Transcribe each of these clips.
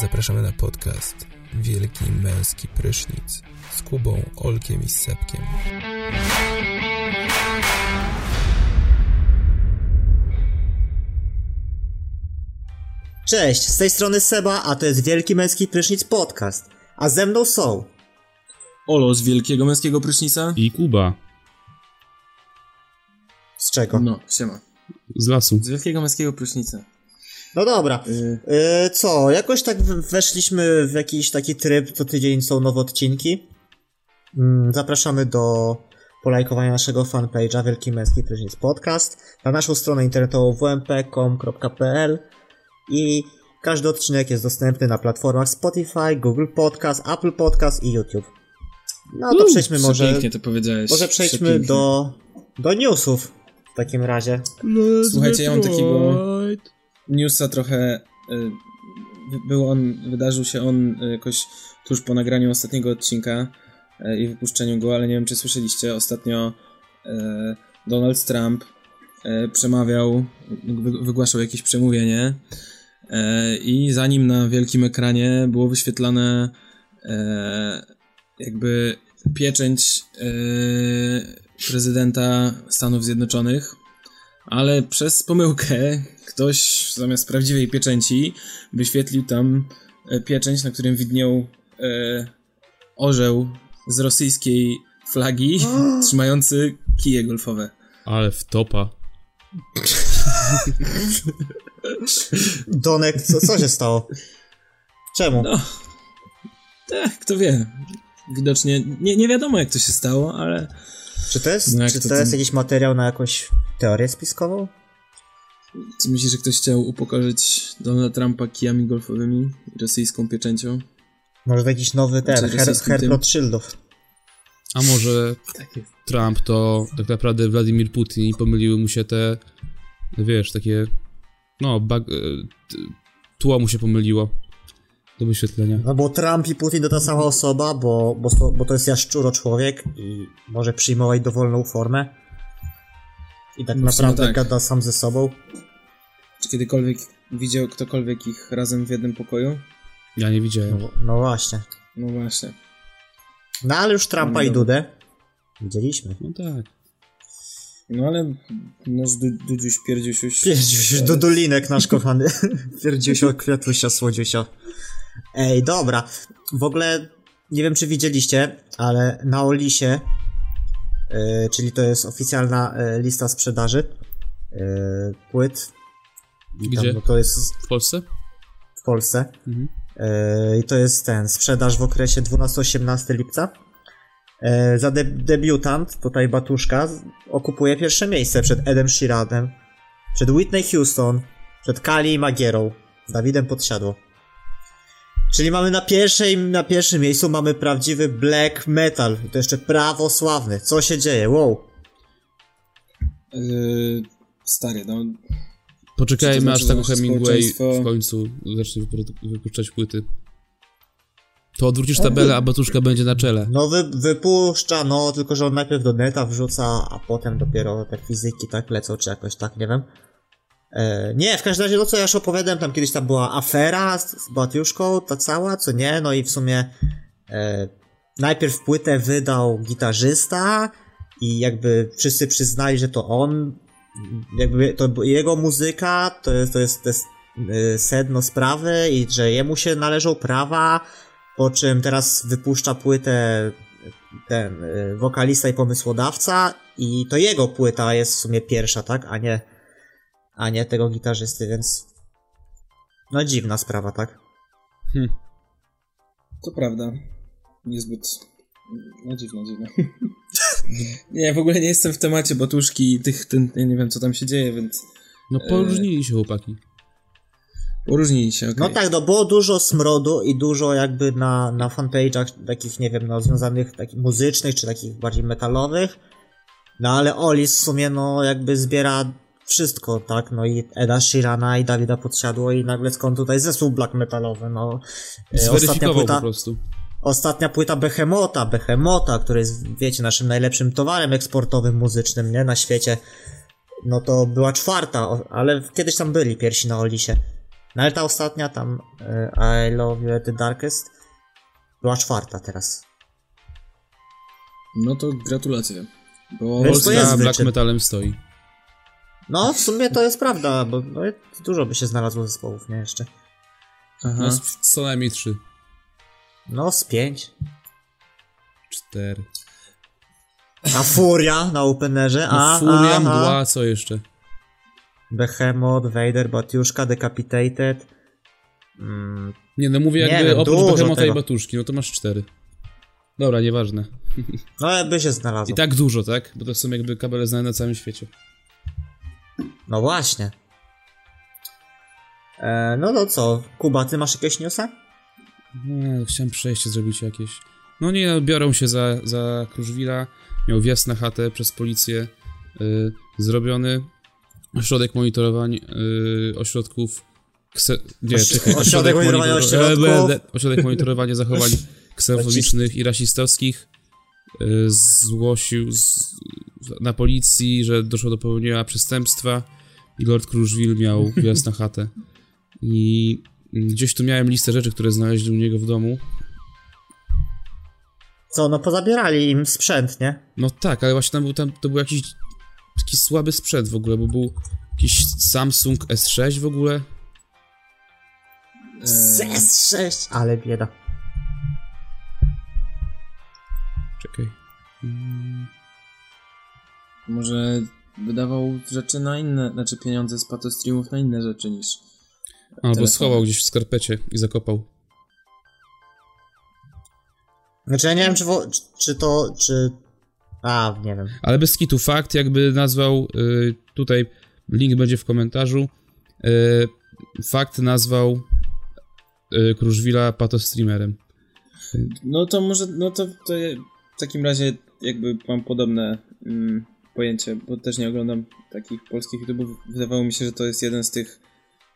Zapraszamy na podcast Wielki Męski Prysznic z Kubą, Olkiem i Sepkiem. Cześć, z tej strony Seba, a to jest Wielki Męski Prysznic Podcast. A ze mną są Olo z Wielkiego Męskiego Prysznica. I Kuba. Z czego? No, siema. Z lasu. Z Wielkiego Męskiego Prysznica. No dobra. Y, Yy, co, jakoś tak weszliśmy w jakiś taki tryb, co tydzień są nowe odcinki. Mm, zapraszamy do polajkowania naszego fanpage'a Wielki Męski Prysznic Podcast na naszą stronę internetową wmp.com.pl i każdy odcinek jest dostępny na platformach Spotify, Google Podcast, Apple Podcast i YouTube. No to przejdźmy może, Pięknie to powiedziałeś. może przejdźmy Przepięknie. do, do newsów w takim razie. Słuchajcie, ja mam takiego newsa trochę... wy- Był on, wydarzył się on y, jakoś tuż po nagraniu ostatniego odcinka y, i wypuszczeniu go, ale nie wiem, czy słyszeliście. Ostatnio Donald Trump przemawiał, wy- wygłaszał jakieś przemówienie i za nim na wielkim ekranie było wyświetlane jakby pieczęć prezydenta Stanów Zjednoczonych, ale przez pomyłkę ktoś zamiast prawdziwej pieczęci wyświetlił tam e, pieczęć, na którym widniał e, orzeł z rosyjskiej flagi trzymający kije golfowe. Ale wtopa. Donek, co, co się stało? Czemu? No, tak, kto wie. Widocznie nie, nie wiadomo jak to się stało, ale Czy to jest, No czy to to jest ty- jakiś materiał na jakąś teorię spiskową? czy myślisz, że ktoś chciał upokorzyć Donalda Trumpa kijami golfowymi i rosyjską pieczęcią? Może to jakiś nowy ten, Znaczy, her, herb. A może Tak. Trump to tak naprawdę Władimir Putin i pomyliły mu się te, no wiesz, takie, no, bag, e, tło mu się pomyliło do wyświetlenia. No bo Trump i Putin to ta sama osoba, bo, bo, to- bo to jest jaszczuro człowiek i może przyjmować dowolną formę. I tak No naprawdę tak. gada sam ze sobą. Czy kiedykolwiek widział ktokolwiek ich razem w jednym pokoju? Ja nie widziałem. No, no właśnie. No właśnie. No ale już Trumpa No i. Dudę widzieliśmy. No tak. No ale nasz du, Dudziuś Pierdziusiuś... Pierdziuś, Dudulinek nasz kochany. Pierdziusio, Kwiatusia, Słodziusio. Ej, dobra. W ogóle nie wiem, czy widzieliście, ale na Olisie, czyli to jest oficjalna y, lista sprzedaży y, płyt. I Gdzie? no to jest W Polsce? w Polsce. Mhm. I to jest ten, sprzedaż w okresie 12-18 lipca. Za de debiutant, tutaj Batuszka, okupuje pierwsze miejsce przed Edem Sheeranem, przed Whitney Houston, przed Kali Magierą, Dawidem Podsiadło. Czyli mamy na pierwszej, na pierwszym miejscu mamy prawdziwy black metal. I to jeszcze prawosławny. Co się dzieje? Wow. Yy, stary, no... Poczekajmy, aż znaczy, tak że Hemingway społeczeństwo- w końcu zacznie wypuszczać płyty. To odwrócisz tabelę, a Batuszka będzie na czele. No wy, wypuszcza, no, tylko że on najpierw do neta wrzuca, a potem dopiero te fizyki tak lecą, czy jakoś tak, nie wiem. E, nie, w każdym razie, no co ja już opowiadałem, tam kiedyś tam była afera z, Batiuszką, ta cała, co nie, no i w sumie e, najpierw płytę wydał gitarzysta i jakby wszyscy przyznali, że to on, jakby to jego muzyka, to jest, to jest, to jest e, sedno sprawy i że jemu się należą prawa, po czym teraz wypuszcza płytę ten y, wokalista i pomysłodawca i to jego płyta jest w sumie pierwsza, tak? A nie, a nie tego gitarzysty, więc no dziwna sprawa, tak? To prawda. Niezbyt... No dziwne, dziwne. nie, w ogóle nie jestem w temacie Batuszki i tych... Ten, ja nie wiem, co tam się dzieje, więc... No poróżnili się chłopaki. Poróżnili się, okej. No tak, no było dużo smrodu i dużo jakby na, na fanpage'ach takich, nie wiem, no związanych takich muzycznych, czy takich bardziej metalowych. No ale Olis w sumie no jakby zbiera wszystko, tak? No i Eda Sheerana i Dawida Podsiadło i nagle skąd tutaj zespół black metalowy, no. E, Ostatnia Zweryfikował po płyta, prostu. ostatnia płyta Behemota, Behemota, który jest, wiecie, naszym najlepszym towarem eksportowym muzycznym, nie? Na świecie. No to była czwarta, ale kiedyś tam byli pierwsi na Olisie. No ale ta ostatnia tam, e, I Love You at the Darkest, była czwarta teraz. No to gratulacje. Bo Polska black metalem stoi. No, w sumie to jest prawda, bo no, dużo by się znalazło zespołów, nie jeszcze. Aha. No, z- co najmniej trzy. No, z pięć. Cztery. A Furia na Openerze, No, a, Furia, a, mdła, co jeszcze? Behemoth, Vader, Batiuszka, Decapitated. Mm, Nie, no mówię Nie jakby wiem, oprócz dużo Behemota i. Batuszki, no to masz cztery. Dobra, nieważne. no, ale by się znalazło. I tak dużo, tak? Bo to są jakby kabele znane na całym świecie. No właśnie. E, no to co, Kuba, ty masz jakieś newsa? Nie, chciałem przejście zrobić jakieś. No nie, no, biorą się za, za Kruszwila. Miał wjazd na chatę przez policję y, zrobiony. Ośrodek monitorowań y, ośrodków... Kse... Nie, Oś- czekaj. ośrodek monitorowania monitor- ośrodków. e, Ośrodek monitorowania zachowań ksenofobicznych i rasistowskich zgłosił z, na policji, że doszło do popełnienia przestępstwa i Lord Kruszwil miał wjazd na chatę. I gdzieś tu miałem listę rzeczy, które znaleźli u niego w domu. Co, no pozabierali im sprzęt, nie? No tak, ale właśnie tam był, tam, to był jakiś taki słaby sprzęt w ogóle, bo był jakiś Samsung S6 w ogóle. Eee, S6, ale bieda. Czekaj. może wydawał rzeczy na inne, znaczy pieniądze z patostreamów na inne rzeczy niż Albo Telefon. schował gdzieś w skarpecie i zakopał. Znaczy ja nie wiem, czy, wo- czy, czy to, czy... A, nie wiem. Ale bez kitu, fakt jakby nazwał, y, tutaj link będzie w komentarzu, y, fakt nazwał y, Kruszwila patostreamerem. No to może, no to, to w takim razie jakby mam podobne mm, pojęcie, bo też nie oglądam takich polskich YouTube'ów. Wydawało mi się, że to jest jeden z tych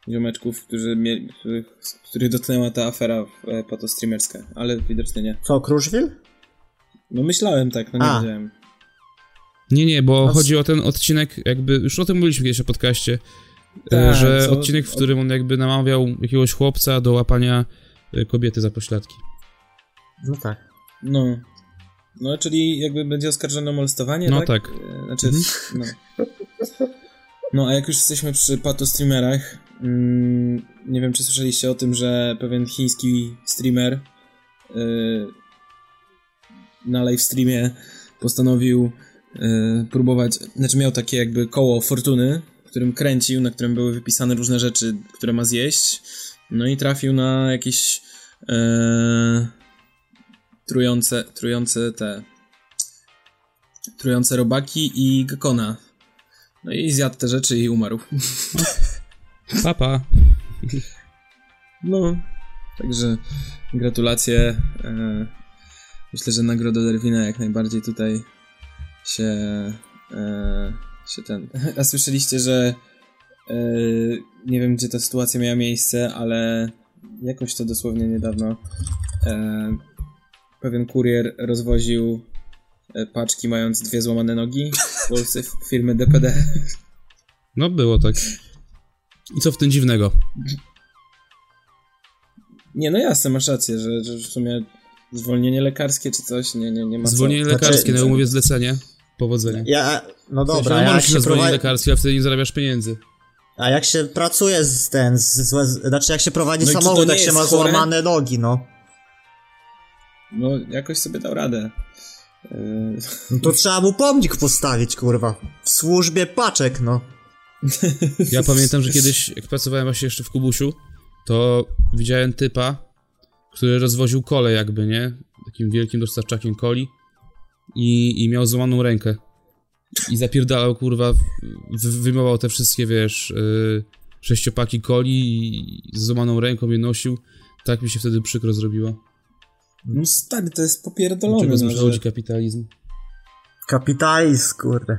ziomeczków, którzy mieli, których, których dotknęła ta afera e, patostreamerska, ale widocznie nie. Co, Kruszwil? No myślałem tak, no nie A. wiedziałem. Nie, nie, bo A c- chodzi o ten odcinek, jakby, już o tym mówiliśmy kiedyś o podcaście, y, Tak, że co- odcinek, w którym on jakby namawiał jakiegoś chłopca do łapania y, kobiety za pośladki. No tak. No. No, czyli jakby będzie oskarżony o molestowanie, No tak? tak. E, Znaczy, no. No, a jak już jesteśmy przy patostreamerach, mm, nie wiem, czy słyszeliście o tym, że pewien chiński streamer y, na live streamie postanowił y, próbować, znaczy miał takie jakby koło fortuny, w którym kręcił, na którym były wypisane różne rzeczy, które ma zjeść, no i trafił na jakieś e, trujące, trujące te trujące robaki i gekona. No i zjadł te rzeczy i umarł. Papa. No, także gratulacje. E, myślę, że nagroda Derwina jak najbardziej tutaj się, e, się ten... A słyszeliście, że e, nie wiem, gdzie ta sytuacja miała miejsce, ale jakoś to dosłownie niedawno pewien kurier rozwoził e, paczki mając dwie złamane nogi w Polsce firmy DPD. No było tak. I co w tym dziwnego? Nie, no jasne, masz rację, że, że w sumie zwolnienie lekarskie czy coś, nie, nie, nie ma Zwolnienie co. lekarskie, Znaczy- na umowie zlecenie. Powodzenia. Ja, no W sensie, dobra, no, a jak możesz się zwolnienie prowadzi, lekarskie, a wtedy nie zarabiasz pieniędzy. a jak się pracuje z ten, z, z, znaczy jak się prowadzi No samochód, jak się ma chore? złamane nogi, no. No, jakoś sobie dał radę. Yy, no to trzeba mu pomnik postawić, kurwa. W służbie paczek, no. Ja pamiętam, że kiedyś, jak pracowałem właśnie jeszcze w Kubusiu, to widziałem typa, który rozwoził kole jakby, nie? Takim wielkim dostarczakiem coli i, i miał złamaną rękę. I zapierdalał, kurwa, w- wyjmował te wszystkie, wiesz, yy, sześciopaki coli i z złamaną ręką je nosił. Tak mi się wtedy przykro zrobiło. No stary, to jest popierdolone. Czego No, zmuszał że... kapitalizm? Kapitalizm, kurde.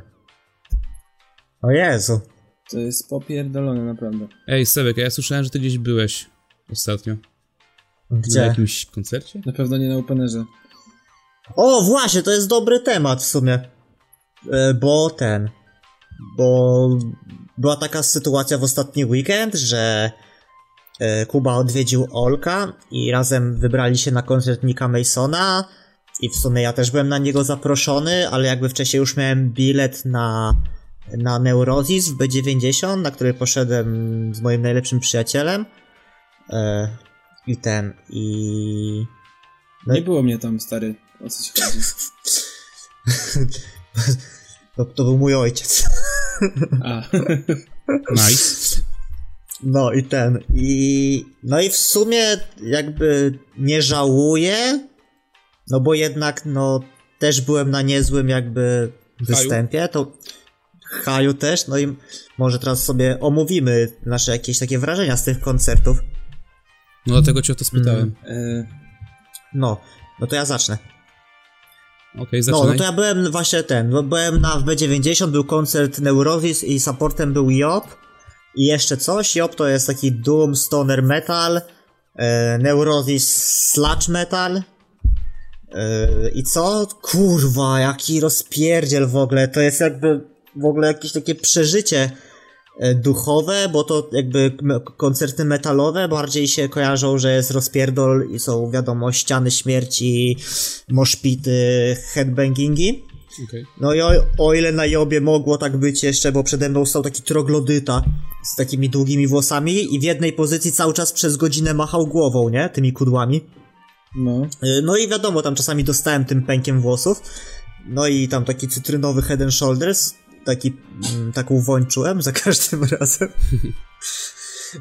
O Jezu. To jest popierdolone, naprawdę. Ej, Sebek, a ja słyszałem, że ty gdzieś byłeś ostatnio. Na Gdzie? jakimś koncercie? Na pewno nie na Openerze. O, właśnie, to jest dobry temat w sumie. E, Bo ten. Bo była taka sytuacja w ostatni weekend, że Kuba odwiedził Olka i razem wybrali się na koncert Nika Masona i w sumie ja też byłem na niego zaproszony, ale jakby wcześniej już miałem bilet na, na Neurozis w B90, na który poszedłem z moim najlepszym przyjacielem e, i ten, i... No Nie było mnie tam, stary. O co ci chodzi? to, to był mój ojciec. A, Nice. No i ten, i no i w sumie jakby nie żałuję, no bo jednak no też byłem na niezłym jakby występie, to Haju też, no i może teraz sobie omówimy nasze jakieś takie wrażenia z tych koncertów. No dlatego cię o to spytałem. e, No, no to ja zacznę. Okej, No, zaczynaj. no to ja byłem właśnie ten, bo byłem na w B90, był koncert Neurosis i supportem był Job i jeszcze coś. Job to jest taki doom stoner metal, e, Neurosis sludge metal. E, I co? Kurwa, jaki rozpierdziel w ogóle. To jest jakby w ogóle jakieś takie przeżycie e, duchowe, bo to jakby koncerty metalowe bardziej się kojarzą, że jest rozpierdol i są wiadomo ściany śmierci, moszpity, headbangingi. Okej. No i o, o ile na Jobie mogło tak być jeszcze, bo przede mną stał taki troglodyta z takimi długimi włosami i w jednej pozycji cały czas przez godzinę machał głową, nie? Tymi kudłami. no. Y, No i wiadomo, tam czasami dostałem tym pękiem włosów. No i tam taki cytrynowy head and shoulders, taki, mm, taką woń czułem za każdym razem.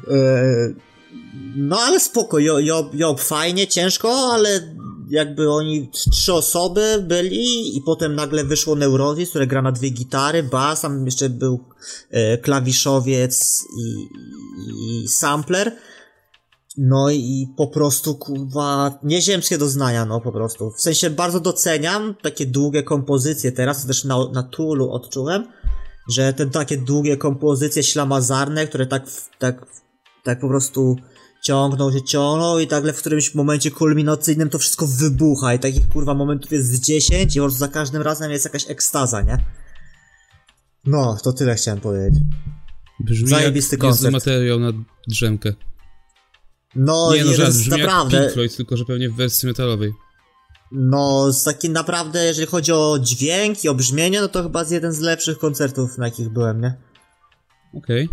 E, no ale spoko, jo, jo, Job fajnie, ciężko, ale jakby oni trzy osoby byli i potem nagle wyszło Neurosis, które gra na dwie gitary, bas, tam jeszcze był e, klawiszowiec i, i sampler. No i po prostu, kurwa, nieziemskie doznania, no po prostu. W sensie bardzo doceniam takie długie kompozycje teraz, też na, na Tulu odczułem, że te takie długie kompozycje ślamazarne, które tak, tak, tak po prostu ciągną się, ciągną i nagle w którymś momencie kulminacyjnym to wszystko wybucha i takich kurwa momentów jest z 10 i prostu za każdym razem jest jakaś ekstaza, nie? No, to tyle chciałem powiedzieć. Brzmi Zajebisty jak koncert. materiał na drzemkę. No, nie no, żart, jest brzmi jak naprawdę... Pink Floyd, tylko że pewnie w wersji metalowej. No, z taki naprawdę, jeżeli chodzi o dźwięk i o brzmienie, no to chyba z jeden z lepszych koncertów, na jakich byłem, nie? Okej.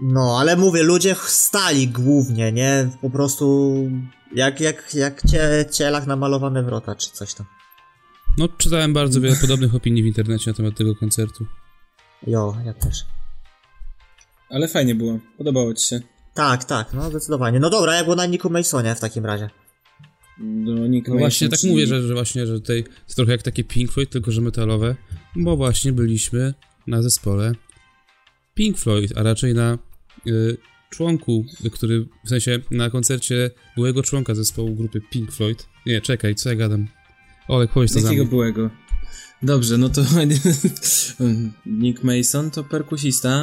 No, ale mówię, ludzie stali głównie, nie? Po prostu jak, jak, jak cie, cielach namalowane wrota, czy coś tam. No, czytałem bardzo wiele podobnych opinii w internecie na temat tego koncertu. Jo, ja też. Ale fajnie było. Podobało ci się. Tak, tak, no zdecydowanie. No dobra, jak było na Niku Masonie w takim razie. Do Nick No właśnie Mason, tak czyli- mówię, że, że właśnie, że tutaj jest trochę jak takie Pink Floyd, tylko że metalowe, bo właśnie byliśmy na zespole Pink Floyd, a raczej na członku, który, w sensie na koncercie byłego członka zespołu grupy Pink Floyd. Nie, czekaj, co ja gadam? Olek, powiedz to za Jakiego byłego? Dobrze, no to Nick Mason to perkusista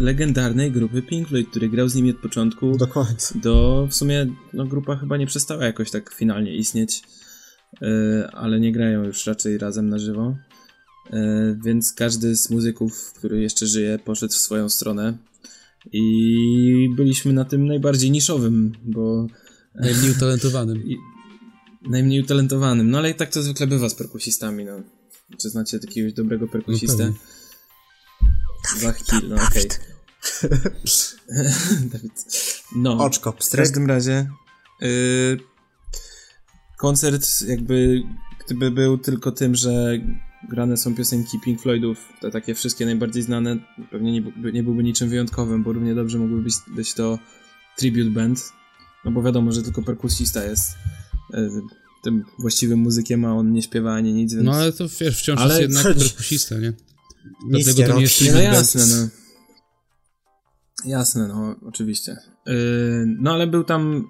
legendarnej grupy Pink Floyd, który grał z nimi od początku Do końca. do w sumie no, grupa chyba nie przestała jakoś tak finalnie istnieć, e, ale nie grają już raczej razem na żywo. E, więc każdy z muzyków, który jeszcze żyje, poszedł w swoją stronę i byliśmy na tym najbardziej niszowym, bo Najmniej utalentowanym. i najmniej utalentowanym. No ale tak to zwykle bywa z perkusistami, no. Czy znacie jakiegoś dobrego perkusistę? Hill, no okej. Dawid. No. Oczko, W pstryk. każdym razie y, koncert jakby gdyby był tylko tym, że grane są piosenki Pink Floydów, te takie wszystkie najbardziej znane, pewnie nie, byłby- nie byłby niczym wyjątkowym, bo równie dobrze mógłby być, być to tribute band, no bo wiadomo, że tylko perkusista jest y, tym właściwym muzykiem, a on nie śpiewa ani nic, więc... No ale to wiesz, wciąż Ale- jest jednak perkusista, nie? Dlatego nie to nie jest no tribute band. jasne, no. Jasne, no, oczywiście. Yy, no ale był tam.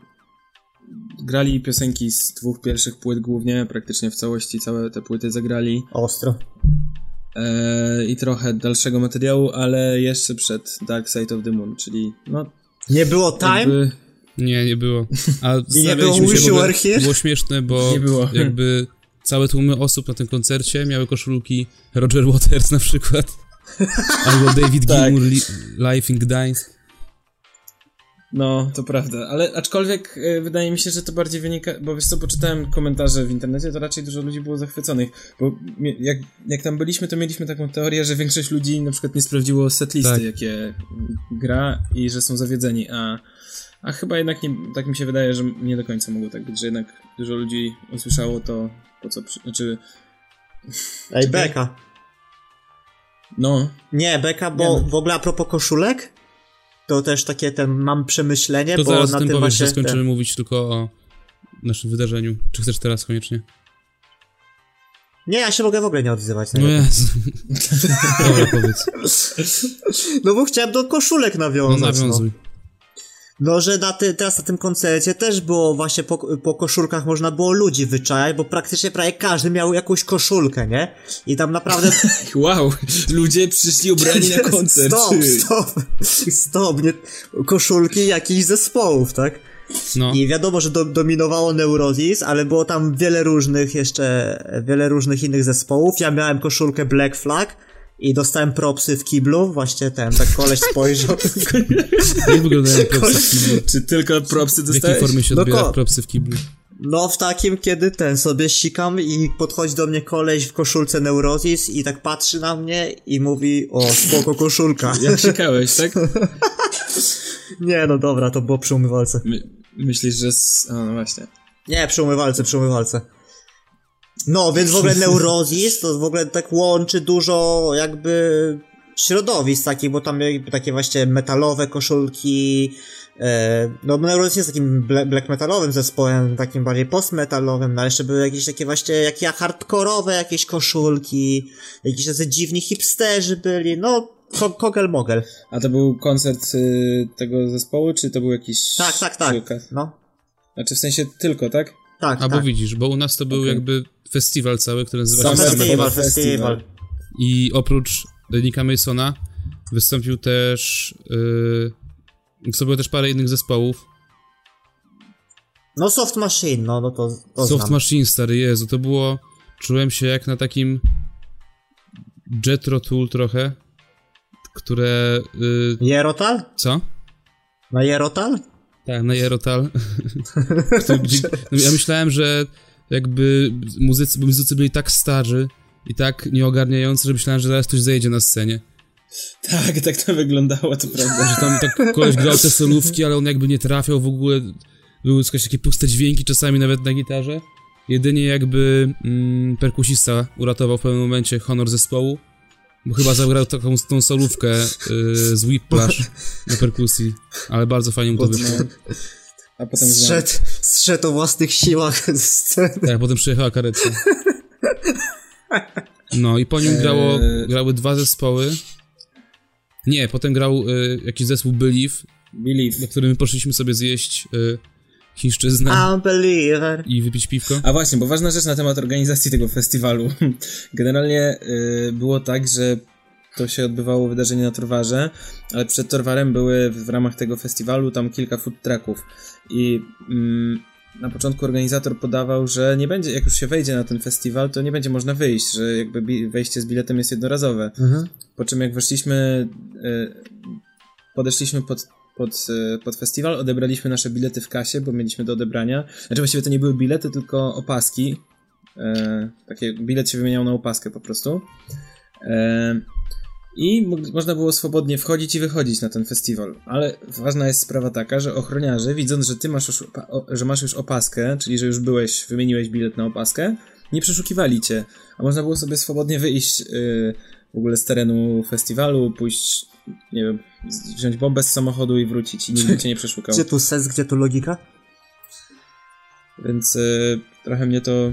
Grali piosenki z dwóch pierwszych płyt głównie, praktycznie w całości całe te płyty zagrali. Ostro. Yy, I trochę dalszego materiału, ale jeszcze przed Dark Side of the Moon, czyli no. Nie było time? Jakby, Nie, nie było. A było zastanawialiśmy Wish You Were Here? było śmieszne, bo Nie było. jakby całe tłumy osób na tym koncercie miały koszulki Roger Waters na przykład. Albo David Tak. Gilmour li, Live in Gdańsk. No, to prawda, ale aczkolwiek e, wydaje mi się, że to bardziej wynika, bo wiesz co, poczytałem komentarze w internecie, to raczej dużo ludzi było zachwyconych, bo mie- jak, jak tam byliśmy, to mieliśmy taką teorię, że większość ludzi na przykład nie sprawdziło setlisty, Tak. jakie gra i że są zawiedzeni, a, a chyba jednak nie, tak mi się wydaje, że nie do końca mogło tak być, że jednak dużo ludzi usłyszało to, po co, przy, znaczy, Ej, Beka. no, Nie, Beka, bo Nie no. w ogóle a propos koszulek, to też takie ten mam przemyślenie, To bo zaraz na tym powiesz, że właśnie... skończymy ten- mówić tylko o naszym wydarzeniu. Czy chcesz teraz koniecznie? Nie, ja się mogę w ogóle nie odzywać. No. Jezu. Dobra, powiedz. No bo chciałem do koszulek nawiązać. No, nawiązuj. no że na ty, teraz na tym koncercie też było właśnie po, po koszulkach można było ludzi wyczajać, bo praktycznie prawie każdy miał jakąś koszulkę, nie? I tam naprawdę... wow, ludzie przyszli ubrani na koncert. Stop, stop, stop, nie, koszulki jakichś zespołów, tak? No. I wiadomo, że do, dominowało Neurosis, ale było tam wiele różnych jeszcze, wiele różnych innych zespołów. Ja miałem koszulkę Black Flag i dostałem propsy w kiblu, właśnie ten, tak koleś spojrzał. Jak wyglądają propsy w kiblu? Czy tylko propsy W jakiej dostałeś? formie się No odbiera ko- propsy w kiblu? No w takim, kiedy ten sobie sikam i podchodzi do mnie koleś w koszulce Neurosis i tak patrzy na mnie i mówi, o spoko koszulka. Jak sikałeś, tak? Nie, no dobra, to było przy umywalce. My, myślisz, że... S... A, no właśnie. Nie, przy umywalce, przy umywalce. No, więc w ogóle Neurozis to w ogóle tak łączy dużo jakby środowisk takich, bo tam jakby takie właśnie metalowe koszulki, e, no Neurozis jest takim black metalowym zespołem, takim bardziej postmetalowym, no ale jeszcze były jakieś takie właśnie, jakie hardkorowe jakieś koszulki, jakieś tacy dziwni hipsterzy byli, no ko- kogel mogel. A to był koncert y, tego zespołu, czy to był jakiś... Tak, tak, tak, no. Znaczy w sensie tylko, tak? Tak, A bo tak. widzisz, bo u nas to był Okej. jakby festiwal cały, który nazywa Sam się Summer Festiwal, Fest. festiwal. I oprócz Nika Masona wystąpił też... Yy, było też parę innych zespołów. No Soft Machine, no, no to, to Soft znam. Machine, stary, Jezu, to było... Czułem się jak na takim Jetro Tool trochę, które... Yy, Jerotal? co? Na Jerotal? Tak, na Jerotal. Ja myślałem, że jakby muzycy, bo muzycy byli tak starzy i tak nieogarniający, że myślałem, że zaraz ktoś zejdzie na scenie. Tak, tak to wyglądało, to prawda. Że tam tak koleś grał te solówki, ale on jakby nie trafiał w ogóle. Były jakieś takie puste dźwięki, czasami nawet na gitarze. Jedynie jakby mm, perkusista uratował w pewnym momencie honor zespołu, bo chyba zagrał taką tą solówkę y, z Whiplash na perkusji, ale bardzo fajnie mu to wyszło. A potem. Zszedł, zszedł o własnych siłach z sceny. Tak, potem przyjechała karetka. No i po nim grało, Eee. grały dwa zespoły. Nie, potem grał y, jakiś zespół Believe, Believe. do którym poszliśmy sobie zjeść y, chińszczyznę Unbeliever. i wypić piwko. A właśnie, bo ważna rzecz na temat organizacji tego festiwalu. Generalnie y, było tak, że to się odbywało wydarzenie na Torwarze, ale przed Torwarem były w ramach tego festiwalu tam kilka food trucków i mm, na początku organizator podawał, że nie będzie, jak już się wejdzie na ten festiwal, to nie będzie można wyjść, że jakby wejście z biletem jest jednorazowe. Mhm. Po czym jak weszliśmy, y, podeszliśmy pod, pod, y, pod festiwal, odebraliśmy nasze bilety w kasie, bo mieliśmy do odebrania. Znaczy właściwie to nie były bilety, tylko opaski. E, takie, bilet się wymieniał na opaskę po prostu. E, I mo- można było swobodnie wchodzić i wychodzić na ten festiwal. Ale ważna jest sprawa taka, że ochroniarze, widząc, że ty masz już, że masz już opaskę, czyli że już byłeś, wymieniłeś bilet na opaskę, nie przeszukiwali cię. A można było sobie swobodnie wyjść y, w ogóle z terenu festiwalu, pójść, nie wiem, wziąć bombę z samochodu i wrócić i nikt by cię nie przeszukał. Gdzie tu sens, gdzie tu logika? Więc y, trochę mnie to.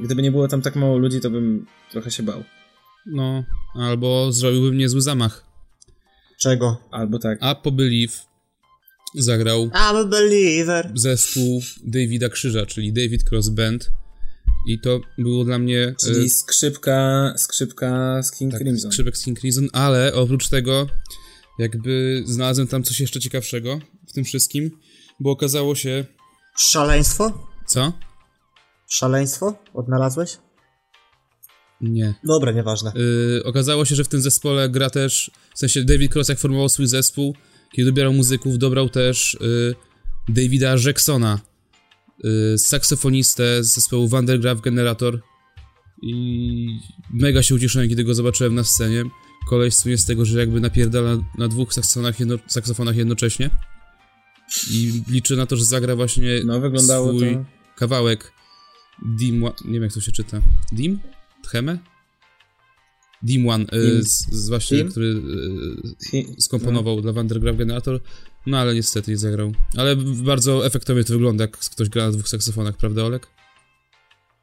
Gdyby nie było tam tak mało ludzi, to bym trochę się bał. No, albo zrobiłbym niezły zamach. Czego? Albo tak. A po Believe zagrał I'm a believer. zespół Davida Krzyża, czyli David Cross Band. I to było dla mnie... Czyli y, skrzypka, skrzypka z King tak, Crimson. skrzypek z King Crimson, ale oprócz tego jakby znalazłem tam coś jeszcze ciekawszego w tym wszystkim, bo okazało się... Szaleństwo? Co? Szaleństwo? Odnalazłeś? Nie. Dobra, nieważne. Yy, okazało się, że w tym zespole gra też, w sensie David Cross jak formował swój zespół kiedy dobierał muzyków, dobrał też y, Davida Jacksona, saksofonistę z zespołu Vandergraaf Generator i mega się ucieszyłem, kiedy go zobaczyłem na scenie. Koleś słynie z tego, że jakby napierdala na dwóch saksofonach, jedno, saksofonach jednocześnie i liczy na to, że zagra właśnie No, swój to... kawałek Dim, nie wiem jak to się czyta, Dim? Tcheme? Dim One, y, Dim. z, z właśnie, Dim? który y, skomponował dla Vandergraaf Generator, no ale niestety nie zagrał. Ale bardzo efektownie to wygląda, jak ktoś gra na dwóch saksofonach, prawda Olek?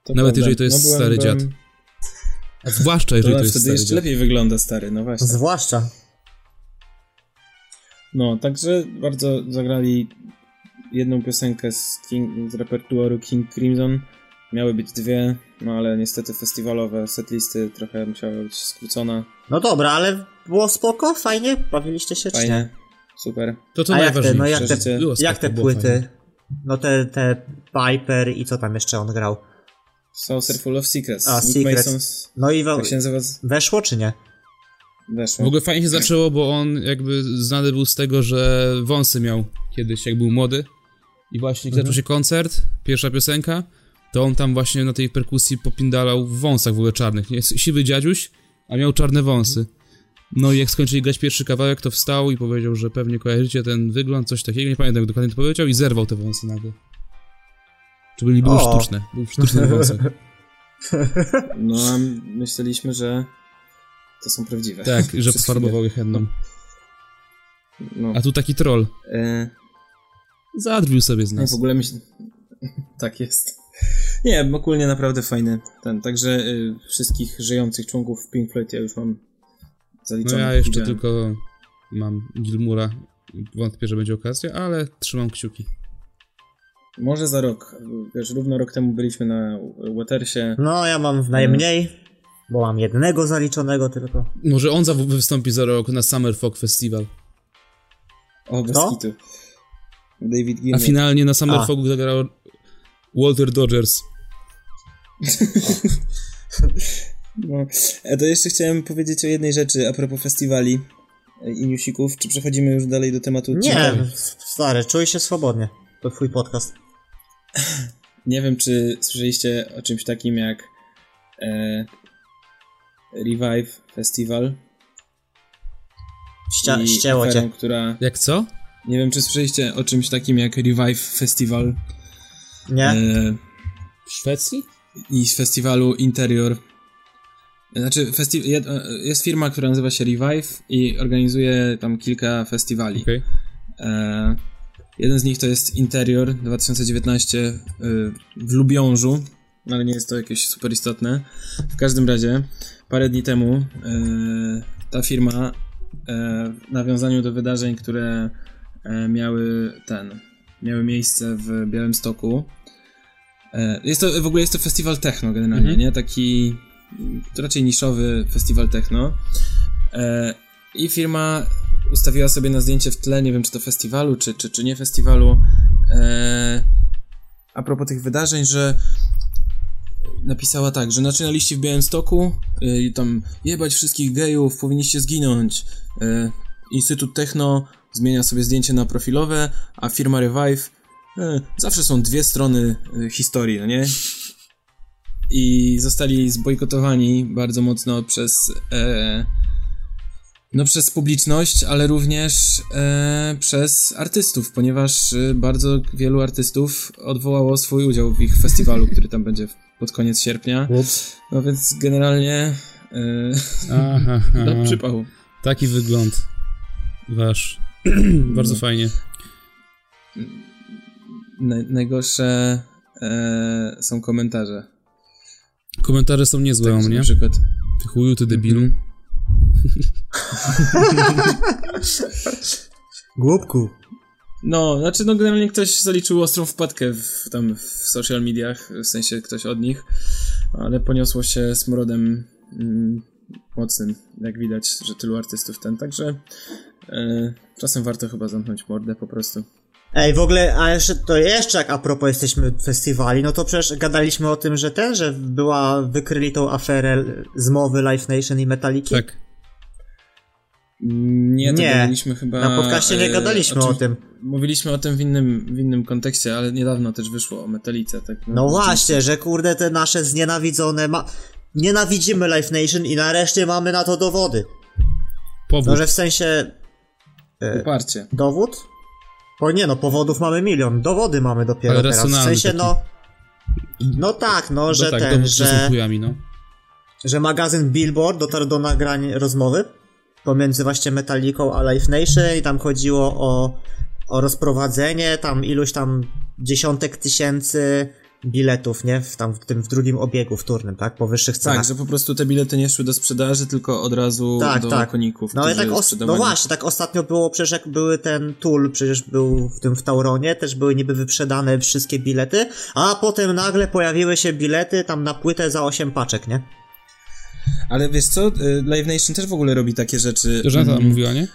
To Nawet prawda. jeżeli to jest stary dziad. A zwłaszcza jeżeli To, to jest wtedy stary jeszcze dziad. lepiej wygląda stary, no właśnie. Zwłaszcza. No, także bardzo zagrali jedną piosenkę z, King, z repertuaru King Crimson. Miały być dwie, no ale niestety festiwalowe setlisty trochę musiały być skrócona. No dobra, ale było spoko, fajnie, bawiliście się czy nie? Fajnie, super. To to A jak te, najważniejsze. no jak te, jak te płyty? fajnie. No te, te Piper i co tam jeszcze on grał? Saucer Full of Secrets. A, Nick Secrets. Mason's, No i we, tak się nazywa, weszło czy nie? weszło. W ogóle fajnie się zaczęło, bo on jakby znany był z tego, że wąsy miał kiedyś, jak był młody. I właśnie jak zaczął się koncert, pierwsza piosenka, to on tam właśnie na tej perkusji popindalał w wąsach w ogóle czarnych. Nie? Siwy dziadziuś, a miał czarne wąsy. No i jak skończyli grać pierwszy kawałek, to wstał i powiedział, że pewnie kojarzycie ten wygląd, coś takiego, nie pamiętam jak dokładnie to powiedział i zerwał te wąsy nagle. Czy były, były O. sztuczne, były sztuczne wąsy. No, a myśleliśmy, że to są prawdziwe. Tak, że pofarbował je henną. No. A tu taki troll. E, Zadrwił sobie z Nie, nas. w ogóle myślę... tak jest. Nie, ogólnie naprawdę fajny ten. Także y, wszystkich żyjących członków Pink Floyd ja już mam No zaliczonych. ja jeszcze widziałem. tylko mam Gilmura. Wątpię, że będzie okazja, ale trzymam kciuki. Może za rok. Wiesz, równo rok temu byliśmy na Watersie. No ja mam najmniej, bo mam jednego zaliczonego tylko. Może on wystąpi za rok na Summer Folk Festival. O, bez Kto? kitu. David A Gilmour. finalnie na Summer A. Folk zagrał Walter Dodgers. No. E, To jeszcze chciałem powiedzieć o jednej rzeczy a propos festiwali e, i newsików. Czy przechodzimy już dalej do tematu? Nie, stary, czuj się swobodnie. To twój podcast. Nie wiem, czy słyszeliście o czymś takim jak e, Revive Festival. Ścia- ścięło cię. która... Jak co? Nie wiem, czy słyszeliście o czymś takim jak Revive Festival Nie? e, W Szwecji? i z festiwalu Interior. Znaczy, festi- e, jest firma, która nazywa się Revive i organizuje tam kilka festiwali. Okej. E, jeden z nich to jest Interior 2019 e, w Lubiążu, ale nie jest to jakieś super istotne. W każdym razie, parę dni temu e, ta firma e, w nawiązaniu do wydarzeń, które miały ten, miały miejsce w Białymstoku. E, jest to, w ogóle jest to festiwal techno generalnie, Mhm. nie? Taki raczej niszowy festiwal techno. E, I firma ustawiła sobie na zdjęcie w tle, nie wiem czy to festiwalu, czy, czy, czy nie festiwalu, e, a propos tych wydarzeń, że napisała tak, że naczynaliście w Białymstoku i tam jebać wszystkich gejów, powinniście zginąć. Instytut Techno zmienia sobie zdjęcie na profilowe, a firma Revive zawsze są dwie strony y, historii, no nie? I zostali zbojkotowani bardzo mocno przez e, no przez publiczność, ale również e, przez artystów, ponieważ e, bardzo wielu artystów odwołało swój udział w ich festiwalu, który tam będzie pod koniec sierpnia. No więc generalnie e, Aha, do aha. przypału. Taki wygląd wasz. Bardzo No. fajnie. Naj, najgorsze e, są komentarze. Komentarze są niezłe o Tak, mnie. Na przykład. Ty chuju, ty debilu. Mhm. Głupku. No, znaczy no generalnie ktoś zaliczył ostrą wpadkę w, tam w social mediach, w sensie ktoś od nich, ale poniosło się smrodem mm, mocnym, jak widać, że tylu artystów ten, także e, czasem warto chyba zamknąć mordę po prostu. Ej, w ogóle, a jeszcze to jeszcze jak a propos jesteśmy festiwali, no to przecież gadaliśmy o tym, że ten, że była, wykryli tą aferę zmowy Live Nation i Metaliki. Tak. Nie, to Nie, gadaliśmy chyba... Na podcaście nie e, gadaliśmy o czym- tym. Mówiliśmy o tym w innym, w innym kontekście, ale niedawno też wyszło o Metalice. Tak, No właśnie, że kurde te nasze znienawidzone ma... Nienawidzimy Life Nation i nareszcie mamy na to dowody. Powód. No, że w sensie... Uparcie. Dowód? Bo nie no, powodów mamy milion, dowody mamy dopiero Ale teraz. W sensie taki. no... No tak, no, no że tak, ten, że... chujami, no. że magazyn Billboard dotarł do nagrań rozmowy pomiędzy właśnie Metallicą a Life Nation i tam chodziło o, o rozprowadzenie tam iluś tam dziesiątek tysięcy biletów, nie? W, tam w tym w drugim obiegu wtórnym, tak? Po wyższych cenach. Tak, że po prostu te bilety nie szły do sprzedaży, tylko od razu Tak, do tak. koników. No ale tak, os- no właśnie, tak ostatnio było przecież jak były ten Tool, przecież był w tym w Tauronie, też były niby wyprzedane wszystkie bilety, a potem nagle pojawiły się bilety tam na płytę za 8 paczek, nie? Ale wiesz co, y, Live Nation też w ogóle robi takie rzeczy. To Żaneta Mm, mówiła, nie?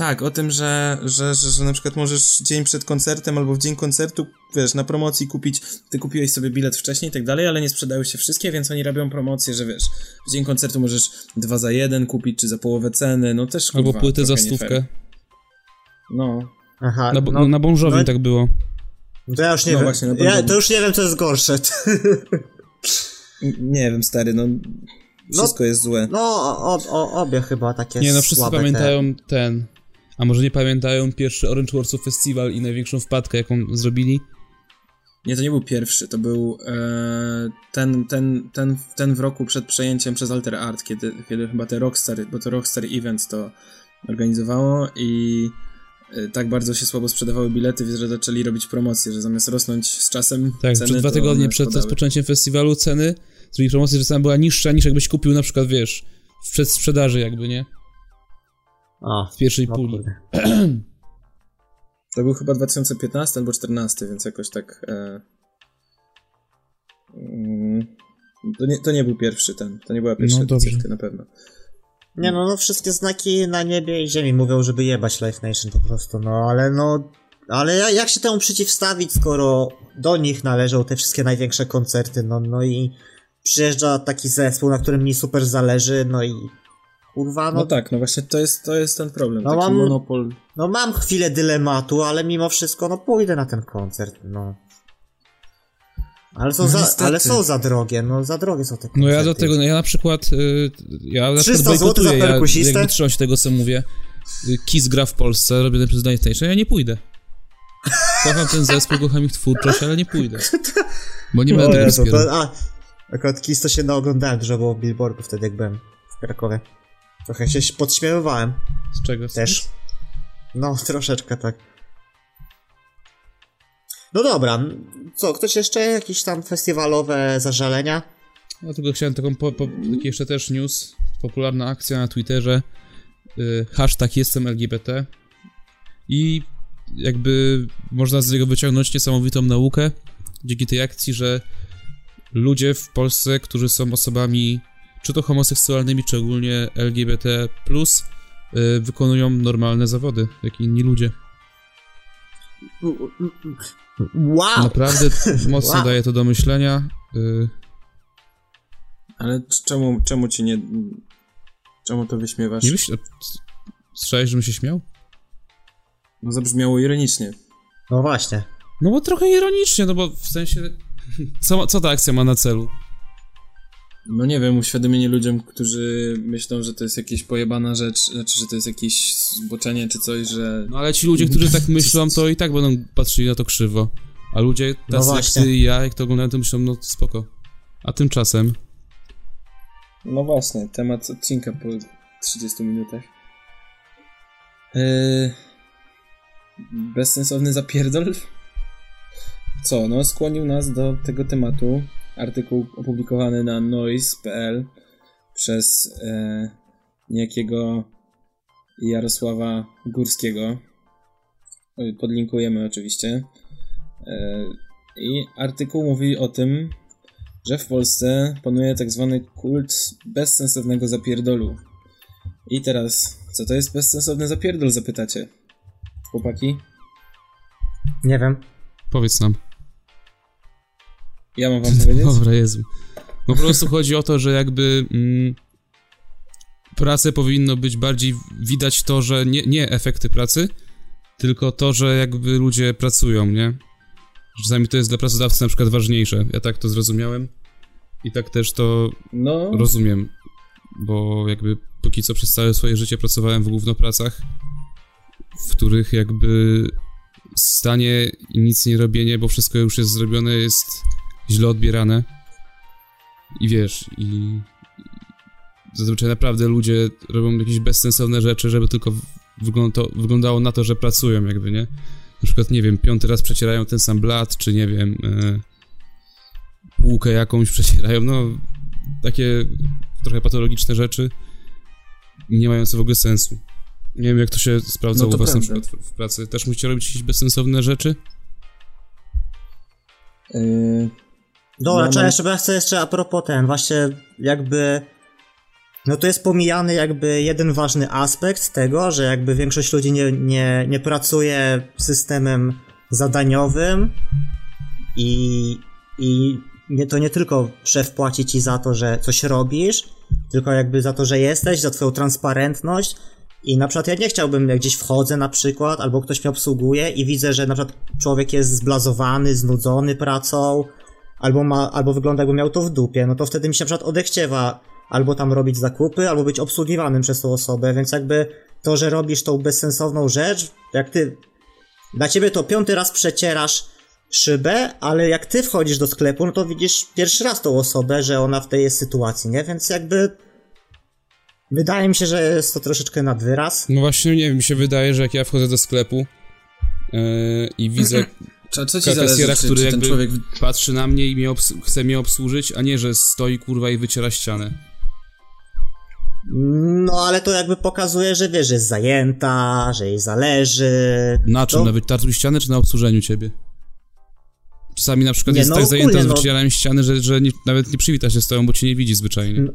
Tak, o tym, że, że, że, że na przykład możesz dzień przed koncertem albo w dzień koncertu, wiesz, na promocji kupić, ty kupiłeś sobie bilet wcześniej i tak dalej, ale nie sprzedały się wszystkie, więc oni robią promocję, że wiesz, w dzień koncertu możesz dwa za jeden kupić, czy za połowę ceny, no też Albo kurwa, płytę za trochę nie stówkę. No, Aha, Na, no, na Jovi no- tak było. to ja już nie no wiem. właśnie, no to ja, to już nie wiem, co jest gorsze. Nie wiem, stary, no wszystko jest złe. No, o, o, obie chyba takie Nie no, wszyscy słabe pamiętają ten... A może nie pamiętają pierwszy Orange Warsaw Festival i największą wpadkę, jaką zrobili? Nie, to nie był pierwszy, to był e, ten, ten, ten, ten w roku przed przejęciem przez Alter Art, kiedy, kiedy chyba te Rockstar, bo to Rockstar Events to organizowało i e, tak bardzo się słabo sprzedawały bilety, że zaczęli robić promocje, że zamiast rosnąć z czasem Tak, ceny, dwa tygodnie przed spadały. rozpoczęciem festiwalu ceny zrobili promocję, że cena była niższa niż jakbyś kupił na przykład, wiesz, w przedsprzedaży jakby, nie? O, W pierwszej no puli. To był chyba 2015 albo 2014, więc jakoś tak... E, mm, to, nie, to nie był pierwszy ten, to nie była pierwsza No dobrze. na pewno. Nie no, no, wszystkie znaki na niebie i ziemi mówią, żeby jebać Life Nation po prostu, no, ale no... Ale ja- jak się temu przeciwstawić, skoro do nich należą te wszystkie największe koncerty, no, no i przyjeżdża taki zespół, na którym mi super zależy, no i kurwa, No, no, tak, no właśnie to jest, to jest ten problem, No taki mam- monopol no mam chwilę dylematu, ale mimo wszystko, no pójdę na ten koncert, no. Ale są, No za, niestety. ale są za drogie, no za drogie są te koncerty. No ja do tego, no ja na przykład, y, ja na 300 przykład złotych za ja perkusistę? jakby trzymam się tego, co mówię. Y, Kiss gra w Polsce, robiony przez Daniel Station, ja nie pójdę. Kocham ten zespół, kocham ich twórczość, ale nie pójdę. Bo nie będę tego Jezu, to, a, akurat Kiss to się naoglądałem, dużo było billboardów wtedy, jak byłem w Krakowie. Trochę się podśmiewywałem Z czego? też. No, troszeczkę tak. No dobra, co, ktoś jeszcze jakieś tam festiwalowe zażalenia? Ja tylko chciałem taką, po, po, taki jeszcze też news, popularna akcja na Twitterze, y, hashtag jestem LGBT i jakby można z niego wyciągnąć niesamowitą naukę dzięki tej akcji, że ludzie w Polsce, którzy są osobami czy to homoseksualnymi, czy ogólnie LGBT+, y, wykonują normalne zawody, jak inni ludzie. Wow! Naprawdę mocno Wow. daje to do myślenia. y, Ale czemu, czemu ci nie... Czemu to wyśmiewasz? Nie myślę... Słyszałeś, żebym się śmiał? No zabrzmiało ironicznie. No właśnie. No bo trochę ironicznie, no bo w sensie... Co, co ta akcja ma na celu? No nie wiem, uświadomienie ludziom, którzy myślą, że to jest jakaś pojebana rzecz, znaczy, że to jest jakieś zboczenie czy coś, że... No ale ci ludzie, którzy tak myślą, to i tak będą patrzyli na to krzywo. A ludzie tacy jak właśnie. ty i ja, jak to oglądają, to myślą, no spoko. A tymczasem... No właśnie, temat odcinka po 30 minutach. Yy... Bezsensowny zapierdol? Co, no skłonił nas do tego tematu artykuł opublikowany na noise.pl przez e, niejakiego Jarosława Górskiego. Podlinkujemy oczywiście. E, I artykuł mówi o tym, że w Polsce panuje tak zwany kult bezsensownego zapierdolu. I teraz, co to jest bezsensowny zapierdol, zapytacie? Chłopaki? Nie wiem. Powiedz nam. Ja mam wam powiedzieć? Dobra, Jezu. Po prostu chodzi o to, że jakby mm, pracę powinno być bardziej widać to, że nie, nie efekty pracy, tylko to, że jakby ludzie pracują, nie? Czasami to jest dla pracodawcy na przykład ważniejsze. Ja tak to zrozumiałem i tak też to No, rozumiem, bo jakby póki co przez całe swoje życie pracowałem w głównopracach, w których jakby stanie i nic nie robienie, bo wszystko już jest zrobione, jest źle odbierane. I wiesz, i zazwyczaj naprawdę ludzie robią jakieś bezsensowne rzeczy, żeby tylko wygląda wyglądało na to, że pracują jakby, nie? Na przykład, nie wiem, piąty raz przecierają ten sam blat, czy nie wiem, e, półkę jakąś przecierają, no takie trochę patologiczne rzeczy, nie mające w ogóle sensu. Nie wiem, jak to się sprawdza No to u was na przykład w, w pracy. Też musicie robić jakieś bezsensowne rzeczy? yy, Dobra, No, jeszcze, bo ja chcę jeszcze a propos ten, właśnie jakby... No to jest pomijany jakby jeden ważny aspekt tego, że jakby większość ludzi nie, nie, nie pracuje systemem zadaniowym i, i nie, to nie tylko szef płaci ci za to, że coś robisz, tylko jakby za to, że jesteś, za twoją transparentność i na przykład ja nie chciałbym, jak gdzieś wchodzę na przykład, albo ktoś mnie obsługuje i widzę, że na przykład człowiek jest zblazowany, znudzony pracą, albo, ma, albo wygląda jakby miał to w dupie, no to wtedy mi się na przykład odechciewa albo tam robić zakupy, albo być obsługiwanym przez tą osobę, więc jakby to, że robisz tą bezsensowną rzecz, jak ty, dla ciebie to piąty raz przecierasz szybę, ale jak ty wchodzisz do sklepu, no to widzisz pierwszy raz tą osobę, że ona w tej jest sytuacji, nie? Więc jakby wydaje mi się, że jest to troszeczkę nad wyraz. No właśnie, nie wiem, mi się wydaje, że jak ja wchodzę do sklepu yy, i widzę co, co ci kasjera, zależy, czy, który czy ten jakby człowiek... patrzy na mnie i mnie obs- chce mnie obsłużyć, a nie, że stoi kurwa i wyciera ścianę. No ale to jakby pokazuje, że wiesz, że jest zajęta, że jej zależy. Na czym? To- Na wytarciu ściany, czy na obsłużeniu ciebie? Czasami na przykład Nie, jest no tak ogólnie, zajęta z no. wycieraniem ściany, że, że nie, nawet nie przywita się z tobą, bo cię nie widzi zwyczajnie. No.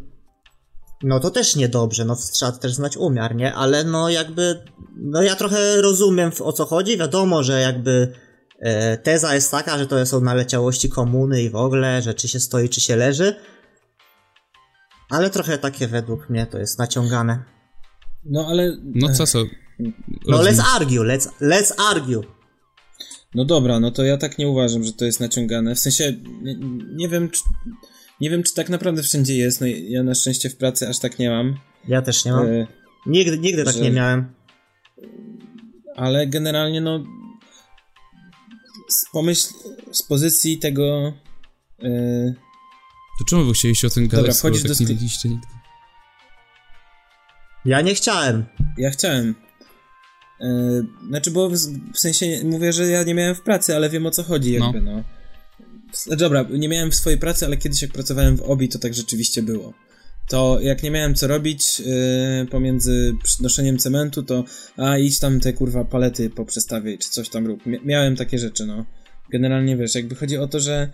No to też niedobrze, no trzeba też znać umiar, nie? Ale no jakby, no ja trochę rozumiem w- o co chodzi, wiadomo, że jakby teza jest taka, że to są naleciałości komuny i w ogóle, że czy się stoi, czy się leży. Ale trochę takie według mnie to jest naciągane. No ale... No co, co? No let's argue, let's, let's argue. No dobra, no to ja tak nie uważam, że to jest naciągane. W sensie, nie, nie wiem, czy, nie wiem, czy tak naprawdę wszędzie jest. No ja na szczęście w pracy aż tak nie mam. Ja też nie mam. E, Nigdy, nigdy tak że- nie miałem. ale generalnie, no. Z, pomyśl z pozycji tego. e, To czemu wy chcieliście o tym gadać, Dobra, skoro wchodzisz tak do nie sklepu. wiedzieliście nigdy? Ja nie chciałem. ja chciałem. E, znaczy, bo w, w sensie mówię, że ja nie miałem w pracy, ale wiem o co chodzi, jakby, no. S- Dobra, nie miałem w swojej pracy, ale kiedyś jak pracowałem w OBI, to tak rzeczywiście było. To jak nie miałem co robić yy, pomiędzy przynoszeniem cementu, to a idź tam te kurwa palety poprzestawiaj, czy coś tam rób. Mia- miałem takie rzeczy, no. Generalnie wiesz, jakby chodzi o to, że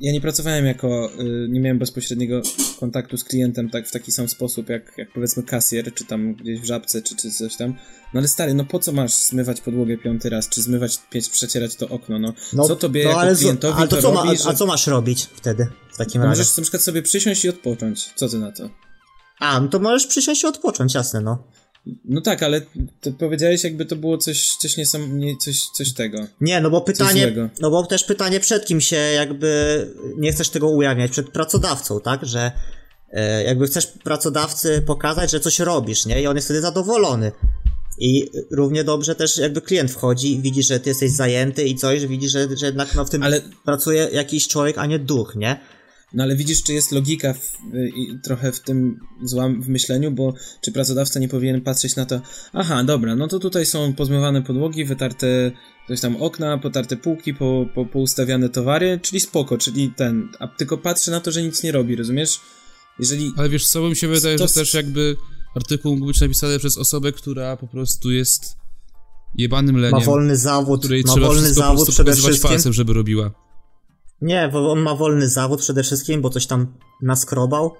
ja nie pracowałem jako, y, nie miałem bezpośredniego kontaktu z klientem tak w taki sam sposób, jak, jak powiedzmy kasjer, czy tam gdzieś w żabce, czy, czy coś tam. No ale stary, no po co masz zmywać podłogę piąty raz, czy zmywać, pieć, przecierać to okno, no. No, co tobie no, jako klientowi ale to, to co robi, ma, że... a co masz robić wtedy w takim No razie? możesz na przykład sobie przysiąść i odpocząć. Co ty na to? A, no to możesz przysiąść i odpocząć, jasne, no. No tak, ale ty powiedziałeś jakby to było coś, coś niesam... nie, coś, coś tego. Nie, no bo pytanie, no bo też pytanie przed kim się jakby nie chcesz tego ujawniać, przed pracodawcą, tak, że e, jakby chcesz pracodawcy pokazać, że coś robisz, nie, i on jest wtedy zadowolony. I równie dobrze też jakby klient wchodzi i widzi, że ty jesteś zajęty i coś, widzi, że, że jednak no, w tym Ale- pracuje jakiś człowiek, a nie duch, nie? No ale widzisz, czy jest logika w, i trochę w tym złam w myśleniu, bo czy pracodawca nie powinien patrzeć na to, aha, dobra, no to tutaj są pozmywane podłogi, wytarte coś tam okna, potarte półki, po, po, poustawiane towary, czyli spoko, czyli ten, a tylko patrzy na to, że nic nie robi, rozumiesz? Jeżeli... Ale wiesz co, mi się wydaje, To że też jakby artykuł mógł być napisany przez osobę, która po prostu jest jebanym leniem, Ma wolny zawód, której ma trzeba wolny zawód przede wszystkim. palcem, żeby robiła. Nie, bo on ma wolny zawód przede wszystkim, bo coś tam naskrobał.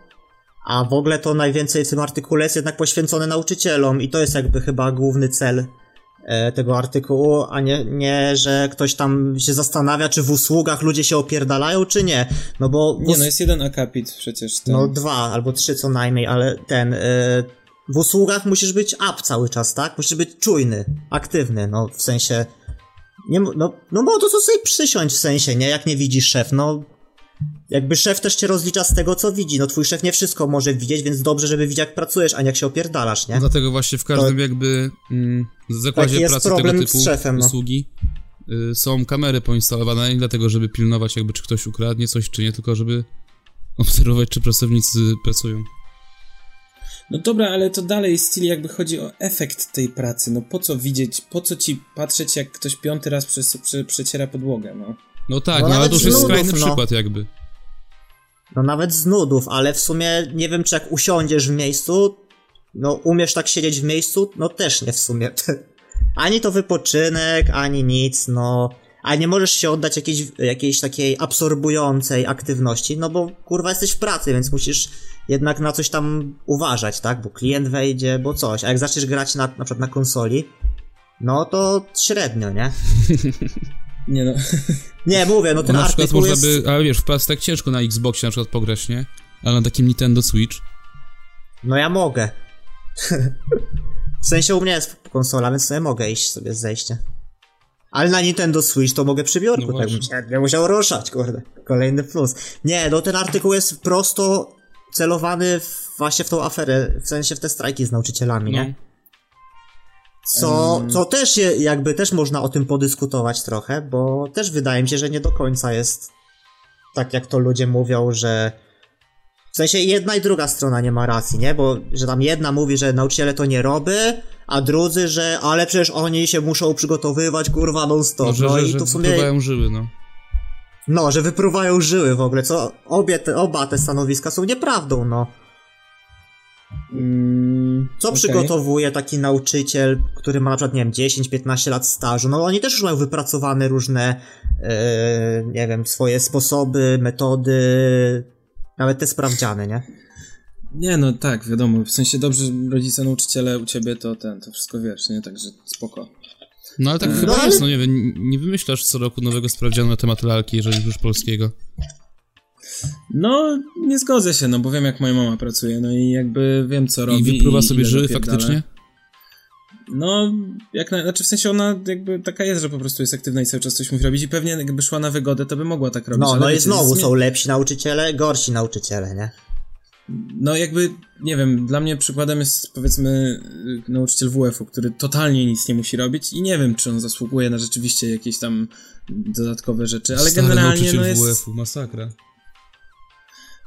A w ogóle to najwięcej w tym artykule jest jednak poświęcone nauczycielom i to jest jakby chyba główny cel e, tego artykułu, a nie, nie, że ktoś tam się zastanawia, czy w usługach ludzie się opierdalają, czy nie. No bo... Nie no, jest jeden akapit przecież. Ten. no dwa albo trzy co najmniej, ale ten... E, w usługach musisz być up cały czas, tak? Musisz być czujny, aktywny, no w sensie... Nie, no, no bo to co sobie przysiąść w sensie, nie? Jak nie widzisz szef, no... Jakby szef też cię rozlicza z tego, co widzi. No twój szef nie wszystko może widzieć, więc dobrze, żeby widział, jak pracujesz, a nie jak się opierdalasz, nie? No Dlatego właśnie w każdym jakby mm, zakładzie pracy tego typu szefem, no. usługi y, są kamery poinstalowane nie dlatego, żeby pilnować jakby czy ktoś ukradnie coś, czy nie, tylko żeby obserwować, czy pracownicy pracują. No dobra, ale to dalej styl jakby chodzi o efekt tej pracy. No po co widzieć, po co ci patrzeć, jak ktoś piąty raz przez, prze, przeciera podłogę, no. No tak, No no, ale nawet to już z jest nudów, skrajny no. przykład jakby. No nawet z nudów, ale w sumie nie wiem, czy jak usiądziesz w miejscu, no umiesz tak siedzieć w miejscu, no też nie w sumie. ani to wypoczynek, ani nic, no. A nie możesz się oddać jakiejś, jakiejś takiej absorbującej aktywności, no bo kurwa jesteś w pracy, więc musisz jednak na coś tam uważać, tak? Bo klient wejdzie, bo coś. A jak zaczniesz grać na, na przykład na konsoli, no to średnio, nie? Nie no. Nie, mówię, no ten na przykład artykuł można jest... by, ale wiesz, w tak ciężko na Xboxie na przykład pograć, nie? Ale na takim Nintendo Switch. No ja mogę. w sensie u mnie jest konsola, więc sobie mogę iść sobie z zejście. Ale na Nintendo Switch to mogę przy biurku, No tak bym właśnie. się nie musiał ruszać, kurde. Kolejny plus. Nie, no ten artykuł jest prosto celowany w, właśnie w tą aferę, w sensie w te strajki z nauczycielami, No. nie? Co, co też je, jakby też można o tym podyskutować trochę, bo też wydaje mi się, że nie do końca jest tak jak to ludzie mówią, że w sensie jedna i druga strona nie ma racji, nie? Bo że tam jedna mówi, że nauczyciele to nie roby, a drudzy, że ale przecież oni się muszą przygotowywać, kurwa, non stop. No, no że, i że tu w sumie, żyły, no. No, że wypruwają żyły w ogóle, co obie te, oba te stanowiska są nieprawdą, no. Mm, Co okej. przygotowuje taki nauczyciel, który ma na przykład, nie wiem, 10-15 lat stażu? No oni też już mają wypracowane różne, e, nie wiem, swoje sposoby, metody, nawet te sprawdziane, nie? Nie no, tak, wiadomo. W sensie dobrze, rodzice, nauczyciele u ciebie to ten, to wszystko wiesz, nie? Także spoko. No ale tak No, chyba ale- jest, no nie wiem, nie wymyślasz co roku nowego sprawdzianu na temat lalki, jeżeli już polskiego. No, nie zgodzę się, no bo wiem jak moja mama pracuje, no i jakby wiem co robi. I wypruwa i sobie ile żyły faktycznie? No, jak na, znaczy w sensie ona jakby taka jest, że po prostu jest aktywna i cały czas coś musi robić i pewnie jakby szła na wygodę, to by mogła tak robić. No, no i znowu są lepsi nauczyciele, gorsi nauczyciele, nie? No jakby, nie wiem, dla mnie przykładem jest powiedzmy y, nauczyciel WF-u, który totalnie nic nie musi robić i nie wiem, czy on zasługuje na rzeczywiście jakieś tam dodatkowe rzeczy, ale Stary generalnie nauczyciel no jest... WF-u, masakra.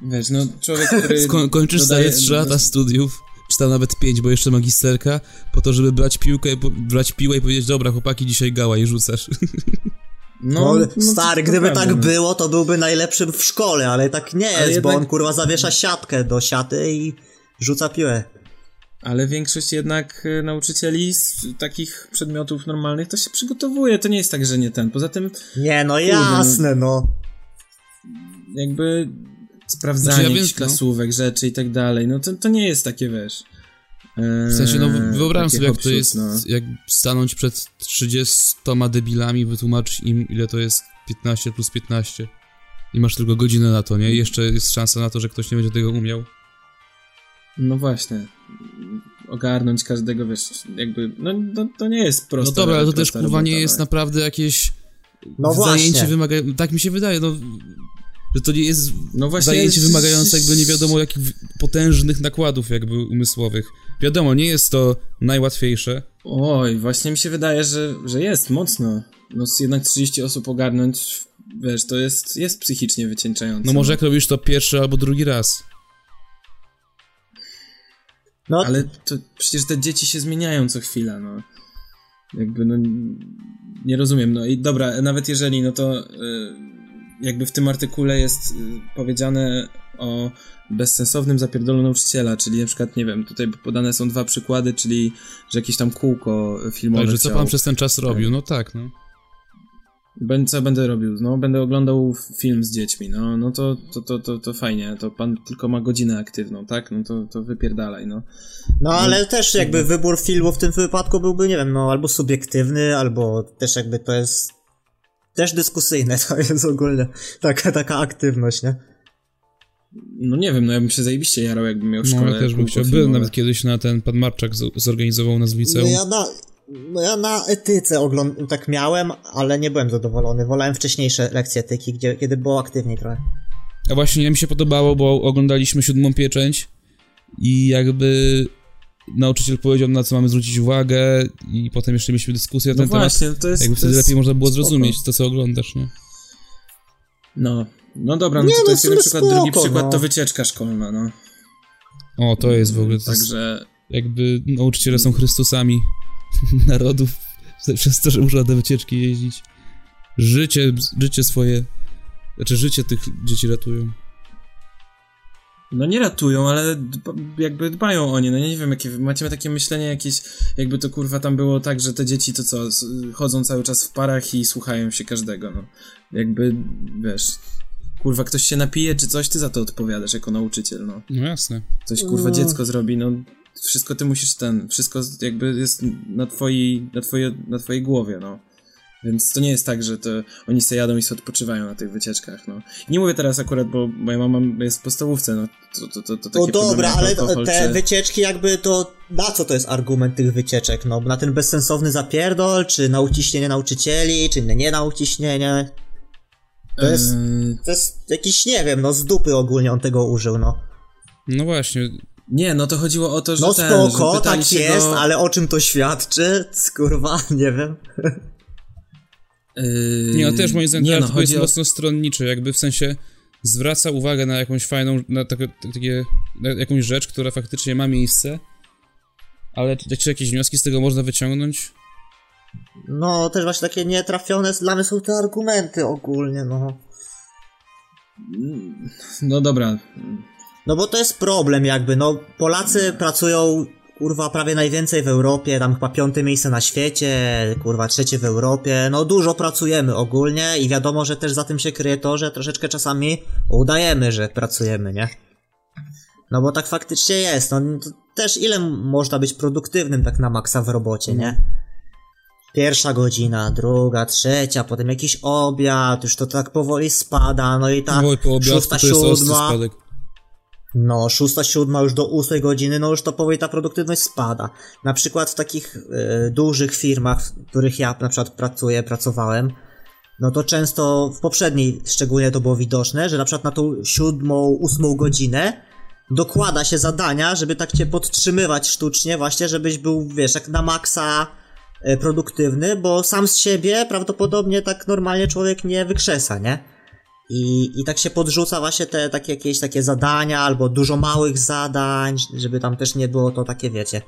Wiesz, no człowiek, który... Sko- kończysz dodaje- sobie 3 lata studiów, czy tam nawet 5, bo jeszcze magisterka, po to, żeby brać piłkę, brać piłę i powiedzieć, dobra chłopaki, dzisiaj gała i rzucasz. No, no, stary, to gdyby tak no. było, to byłby najlepszym w szkole, ale tak nie jest, jednak- bo on kurwa zawiesza siatkę do siaty i rzuca piłę. Ale większość jednak y, nauczycieli z takich przedmiotów normalnych to się przygotowuje, to nie jest tak, że nie ten. Poza tym Nie, no jasne, no. jakby sprawdzanie Znaczy, ja wiem, no. klasówek, rzeczy i tak dalej, no to, to nie jest takie, wiesz... W sensie, no wyobrażam takie sobie, jak to jest, no. jak stanąć przed 30 debilami, wytłumaczyć im, ile to jest 15 plus 15. I masz tylko godzinę na to, nie? I jeszcze jest szansa na to, że ktoś nie będzie tego umiał. No właśnie. Ogarnąć każdego, wiesz, jakby, no, no to nie jest No proste. dobra, ale to też kurwa nie jest no. naprawdę jakieś No zajęcie wymagające. Tak mi się wydaje, no. Że to nie jest No właśnie zajęcie jest- wymagające jakby nie wiadomo jakich potężnych nakładów jakby umysłowych. Wiadomo, nie jest to najłatwiejsze. Oj, właśnie mi się wydaje, że, że jest mocno. No z jednak 30 osób ogarnąć, wiesz, to jest, jest psychicznie wycieńczające. No może jak robisz to pierwszy albo drugi raz. No, Ale to przecież te dzieci się zmieniają co chwila, no. Jakby, no, nie rozumiem. No i dobra, nawet jeżeli, no to y, jakby w tym artykule jest y, powiedziane o bezsensownym zapierdolu nauczyciela, czyli na przykład, nie wiem, tutaj podane są dwa przykłady, czyli, że jakieś tam kółko filmowe Także co chciał. pan przez ten czas robił? No tak, no. Ben- Co będę robił? No, będę oglądał film z dziećmi. No, no to, to, to, to, to fajnie. To pan tylko ma godzinę aktywną, tak? No to, to wypierdalaj, no. No ale też jakby wybór filmu w tym wypadku byłby, nie wiem, no albo subiektywny, albo też jakby to jest też dyskusyjne, to jest ogólnie taka, taka aktywność, nie? No nie wiem, no ja bym się zajebiście jarał, jakbym miał w No, ja też bym chciał. Byłem nawet kiedyś na ten, pan Marczak zorganizował nas w No liceum. ja na, no ja na etyce ogląd- tak miałem, ale nie byłem zadowolony. Wolałem wcześniejsze lekcje etyki, gdzie, kiedy było aktywniej trochę. A właśnie mi się podobało, bo oglądaliśmy siódmą pieczęć i jakby nauczyciel powiedział, na co mamy zwrócić uwagę i potem jeszcze mieliśmy dyskusję na No ten temat. właśnie, to jest... Jakby wtedy jest lepiej można było spoko. zrozumieć to, co oglądasz, nie? No, no dobra, no Nie, to, no jest jeden przykład, spoko, drugi przykład no. to wycieczka szkolna, no. O, to jest w ogóle, to jest Także... jakby nauczyciele są Chrystusami narodów przez to, że muszą te wycieczki jeździć. Życie, życie swoje, znaczy życie tych dzieci ratują. No nie ratują, ale dba, jakby dbają o nie. No nie wiem, jakie macie takie myślenie jakieś, jakby to kurwa tam było tak, że te dzieci to co, chodzą cały czas w parach i słuchają się każdego, no. Jakby, wiesz, kurwa ktoś się napije czy coś, ty za to odpowiadasz jako nauczyciel, no. No jasne. Coś kurwa Mm. dziecko zrobi, no. Wszystko ty musisz ten, wszystko jakby jest na twojej, na twojej, na twojej głowie, no. Więc to nie jest tak, że to oni se jadą i sobie odpoczywają na tych wycieczkach, no. Nie mówię teraz akurat, bo moja mama jest w podstawówce, no. To, to, to, to takie No dobra, ale alkohol, te czy... wycieczki jakby to, na co to jest argument tych wycieczek? No na ten bezsensowny zapierdol, czy na uciśnienie nauczycieli, czy nie na uciśnienie? To jest, to jest jakiś, nie wiem, no z dupy ogólnie on tego użył, no. No właśnie, Nie, no to chodziło o to, że No ten, spoko, że tak się jest, go, ale o czym to świadczy? Kurwa, nie wiem. Yy, Nie, no też moim zdaniem nie, no, jest o... mocno stronniczy, jakby w sensie zwraca uwagę na jakąś fajną, na takie, takie na jakąś rzecz, która faktycznie ma miejsce, ale czy, czy jakieś wnioski z tego można wyciągnąć? No, też właśnie takie nietrafione dla mnie są te argumenty ogólnie, no. No dobra, No bo to jest problem jakby, no Polacy pracują kurwa prawie najwięcej w Europie, tam chyba piąte miejsce na świecie, kurwa trzecie w Europie, no dużo pracujemy ogólnie i wiadomo, że też za tym się kryje to, że troszeczkę czasami udajemy, że pracujemy, nie? No bo tak faktycznie jest, no też ile można być produktywnym tak na maksa w robocie, nie? Pierwsza godzina, druga, trzecia, potem jakiś obiad, już to tak powoli spada, no i ta Oj, po obiadku szósta, to jest ostry siódma, spadek. no, szósta, siódma już do ósmej godziny, no już to powoli ta produktywność spada. Na przykład w takich e, dużych firmach, w których ja na przykład pracuję, pracowałem, no to często w poprzedniej szczególnie to było widoczne, że na przykład na tą siódmą, ósmą godzinę dokłada się zadania, żeby tak cię podtrzymywać sztucznie właśnie, żebyś był, wiesz, jak na maksa produktywny, bo sam z siebie prawdopodobnie tak normalnie człowiek nie wykrzesa, nie? I, I tak się podrzuca właśnie te takie jakieś takie zadania, albo dużo małych zadań, żeby tam też nie było to takie, wiecie,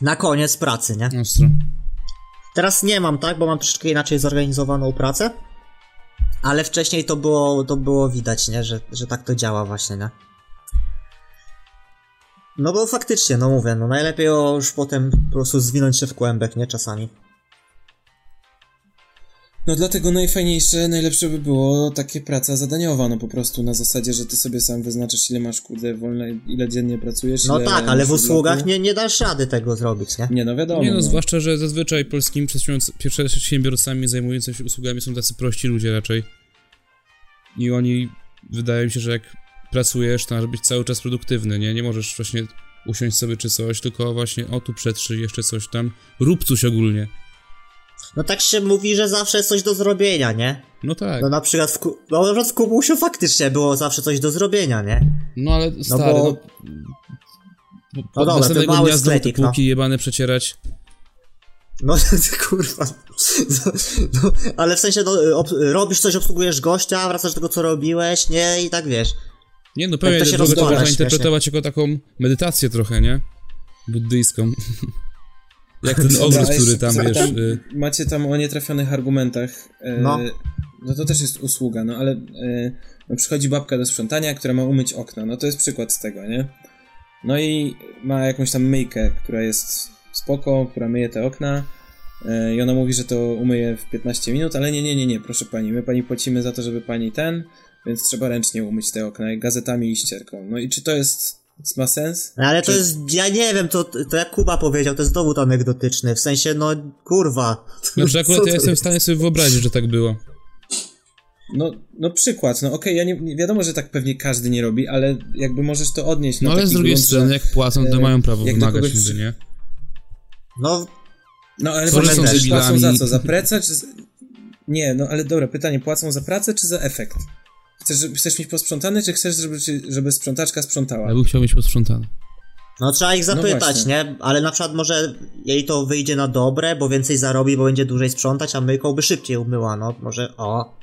na koniec pracy, nie? Ostro. Teraz nie mam, tak, bo mam troszeczkę inaczej zorganizowaną pracę, ale wcześniej to było, to było widać, nie, że, że tak to działa właśnie, nie? No bo faktycznie, no mówię, no najlepiej już potem po prostu zwinąć się w kłębek, nie, czasami. No dlatego najfajniejsze, najlepsze by było takie praca zadaniowa, no po prostu na zasadzie, że ty sobie sam wyznaczasz ile masz kurde wolne, ile dziennie pracujesz. No ile tak, ale w usługach nie, nie dasz rady tego zrobić, nie? Nie, no wiadomo. Nie no, no. zwłaszcza, że zazwyczaj polskimi przedsiębiorc- przedsiębiorcami zajmującymi się usługami są tacy prości ludzie raczej. I oni, wydaje mi się, że jak pracujesz, to masz być cały czas produktywny, nie? Nie możesz właśnie usiąść sobie czy coś, tylko właśnie o tu przetrzyj jeszcze coś tam. Rób coś ogólnie. No tak się mówi, że zawsze jest coś do zrobienia, nie? No tak. No na przykład w, Ku- no, na przykład w Kubusiu faktycznie było zawsze coś do zrobienia, nie? No ale stary, bo- no... No no dobra, to mały dnia znowu te sklepik, no. półki jebane przecierać. No kurwa. No, no, ale w sensie, no, ob, robisz coś, obsługujesz gościa, wracasz do tego, co robiłeś, nie? I tak wiesz. Nie no, pewnie to się rozkłada można interpretować jako taką medytację trochę, nie? Buddyjską. Jak ten ogród, który tam, wiesz... y, Macie tam o nietrafionych argumentach. E, No. no. to też jest usługa, no ale e, no przychodzi babka do sprzątania, która ma umyć okno. No to jest przykład z tego, nie? No i ma jakąś tam myjkę, która jest spoko, która myje te okna. E, I ona mówi, że to umyje w 15 minut, ale nie, nie, nie, nie, proszę pani, my pani płacimy za to, żeby pani ten, więc trzeba ręcznie umyć te okna gazetami i ścierką. No i czy to jest, ma sens? No, ale to jest, ja nie wiem, to, to jak Kuba powiedział, to jest dowód anegdotyczny, w sensie, no, kurwa. Znaczy akurat ja jestem w stanie sobie wyobrazić, że tak było. No, no przykład, no okej, ja nie, nie wiadomo, że tak pewnie każdy nie robi, ale jakby możesz to odnieść No na ale z drugiej grunt, strony, że, jak płacą, to e, mają prawo wymagać kogoś- niby, nie? No, No ale właśnie są też płacą za co? Za pracę czy... z- Nie, no ale dobra, pytanie, płacą za pracę czy za efekt? Chcesz, chcesz mieć posprzątane, czy chcesz, żeby, żeby sprzątaczka sprzątała? Ja bym chciał mieć posprzątane. no trzeba ich zapytać, właśnie. nie? Ale na przykład może jej to wyjdzie na dobre, bo więcej zarobi, bo będzie dłużej sprzątać, a myjką by szybciej umyła, no, może, o.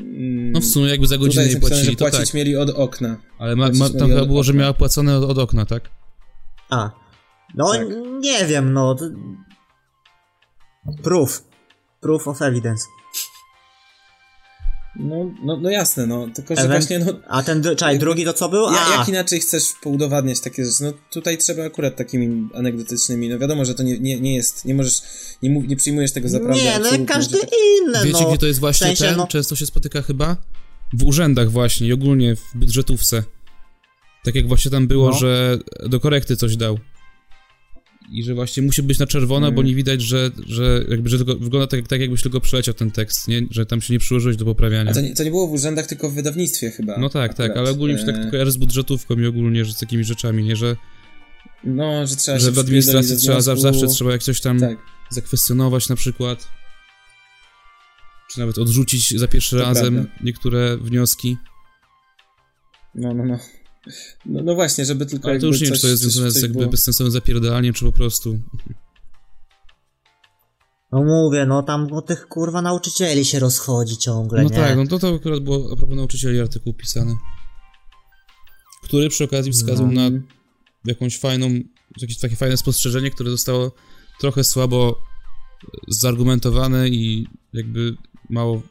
Mm, No w sumie jakby za godzinę napisane, płacili, że to płacić tak. mieli od okna. Ale ma, ma, tam chyba było, że okna. miała płacone od, od okna, tak? A. No, Tak. nie wiem, no. Proof. Proof of evidence. No, no, no jasne, no, tylko że właśnie, no, A ten, dru- czekaj, drugi to co był? ja, A, jak inaczej chcesz poudowadniać takie rzeczy? No tutaj trzeba akurat takimi anegdotycznymi, no wiadomo, że to nie, nie, nie jest, nie możesz, nie, nie przyjmujesz tego za prawdę nie, no każdy tak- inny, Wiecie, no. gdzie to jest właśnie w sensie, ten? no- Często się spotyka chyba? W urzędach właśnie i ogólnie w budżetówce. Tak jak właśnie tam było, No. że do korekty coś dał. I że właśnie musi być na czerwono, Mm. bo nie widać, że, że jakby, że tylko, wygląda tak, tak, jakbyś tylko przeleciał ten tekst, nie? Że tam się nie przyłożyłeś do poprawiania. To nie, to nie było w urzędach, tylko w wydawnictwie chyba. No tak, tak, akurat. ale ogólnie mi się tak E, kojarzy z budżetówką i ogólnie, że z takimi rzeczami, nie? Że, No, że trzeba że się w administracji trzeba, związku- zawsze trzeba jak coś tam Tak, zakwestionować na przykład. Czy nawet odrzucić za pierwszy To razem prawda. niektóre wnioski. no, no, no. No, no właśnie, żeby tylko Ale to już nie wiem, czy to jest związane z jakby było- bezsensownym zapierdalaniem, czy po prostu... No mówię, no tam o tych kurwa nauczycieli się rozchodzi ciągle, No nie? tak, no to to akurat było a propos nauczycieli artykuł pisany. Który przy okazji wskazał No. na jakąś fajną, jakieś takie fajne spostrzeżenie, które zostało trochę słabo zargumentowane i jakby mało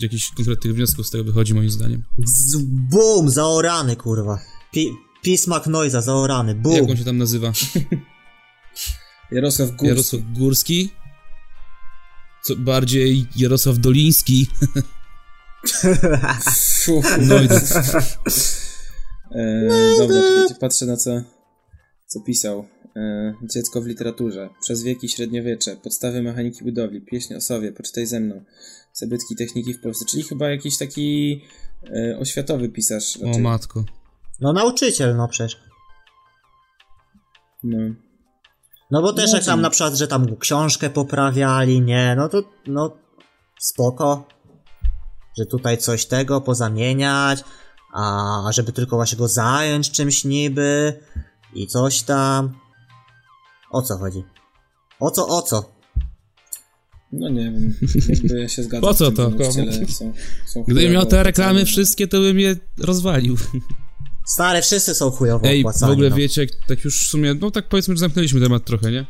jakichś konkretnych wniosków z tego wychodzi moim zdaniem. Z, boom, zaorany kurwa. Pi, Pismak Noiza, zaorany, boom. Jak on się tam nazywa? Jarosław Górski. Jarosław Górski? Co bardziej Jarosław Doliński? Fu, No i e, dobra, patrzę na co, co pisał. E, dziecko w literaturze. Przez wieki średniowiecze. Podstawy mechaniki budowli. Pieśń o sowie. Poczytaj ze mną. Zabytki techniki w Polsce. Czyli chyba jakiś taki e, oświatowy pisarz. o raczej. matko. No nauczyciel, no przecież. No. No bo też No jak tam na przykład, że tam książkę poprawiali, nie, no to, no, spoko. Że tutaj coś tego pozamieniać, a żeby tylko właśnie go zająć czymś niby i coś tam. O co chodzi? O co, o co? No nie wiem, jakby się zgadzam. Po co to? Są, są Gdybym miał te reklamy wszystkie, to bym je rozwalił. Stare, wszyscy są chujowo Ej, w opłacani. ogóle no. wiecie, tak już w sumie, no tak powiedzmy, że zamknęliśmy temat trochę, nie?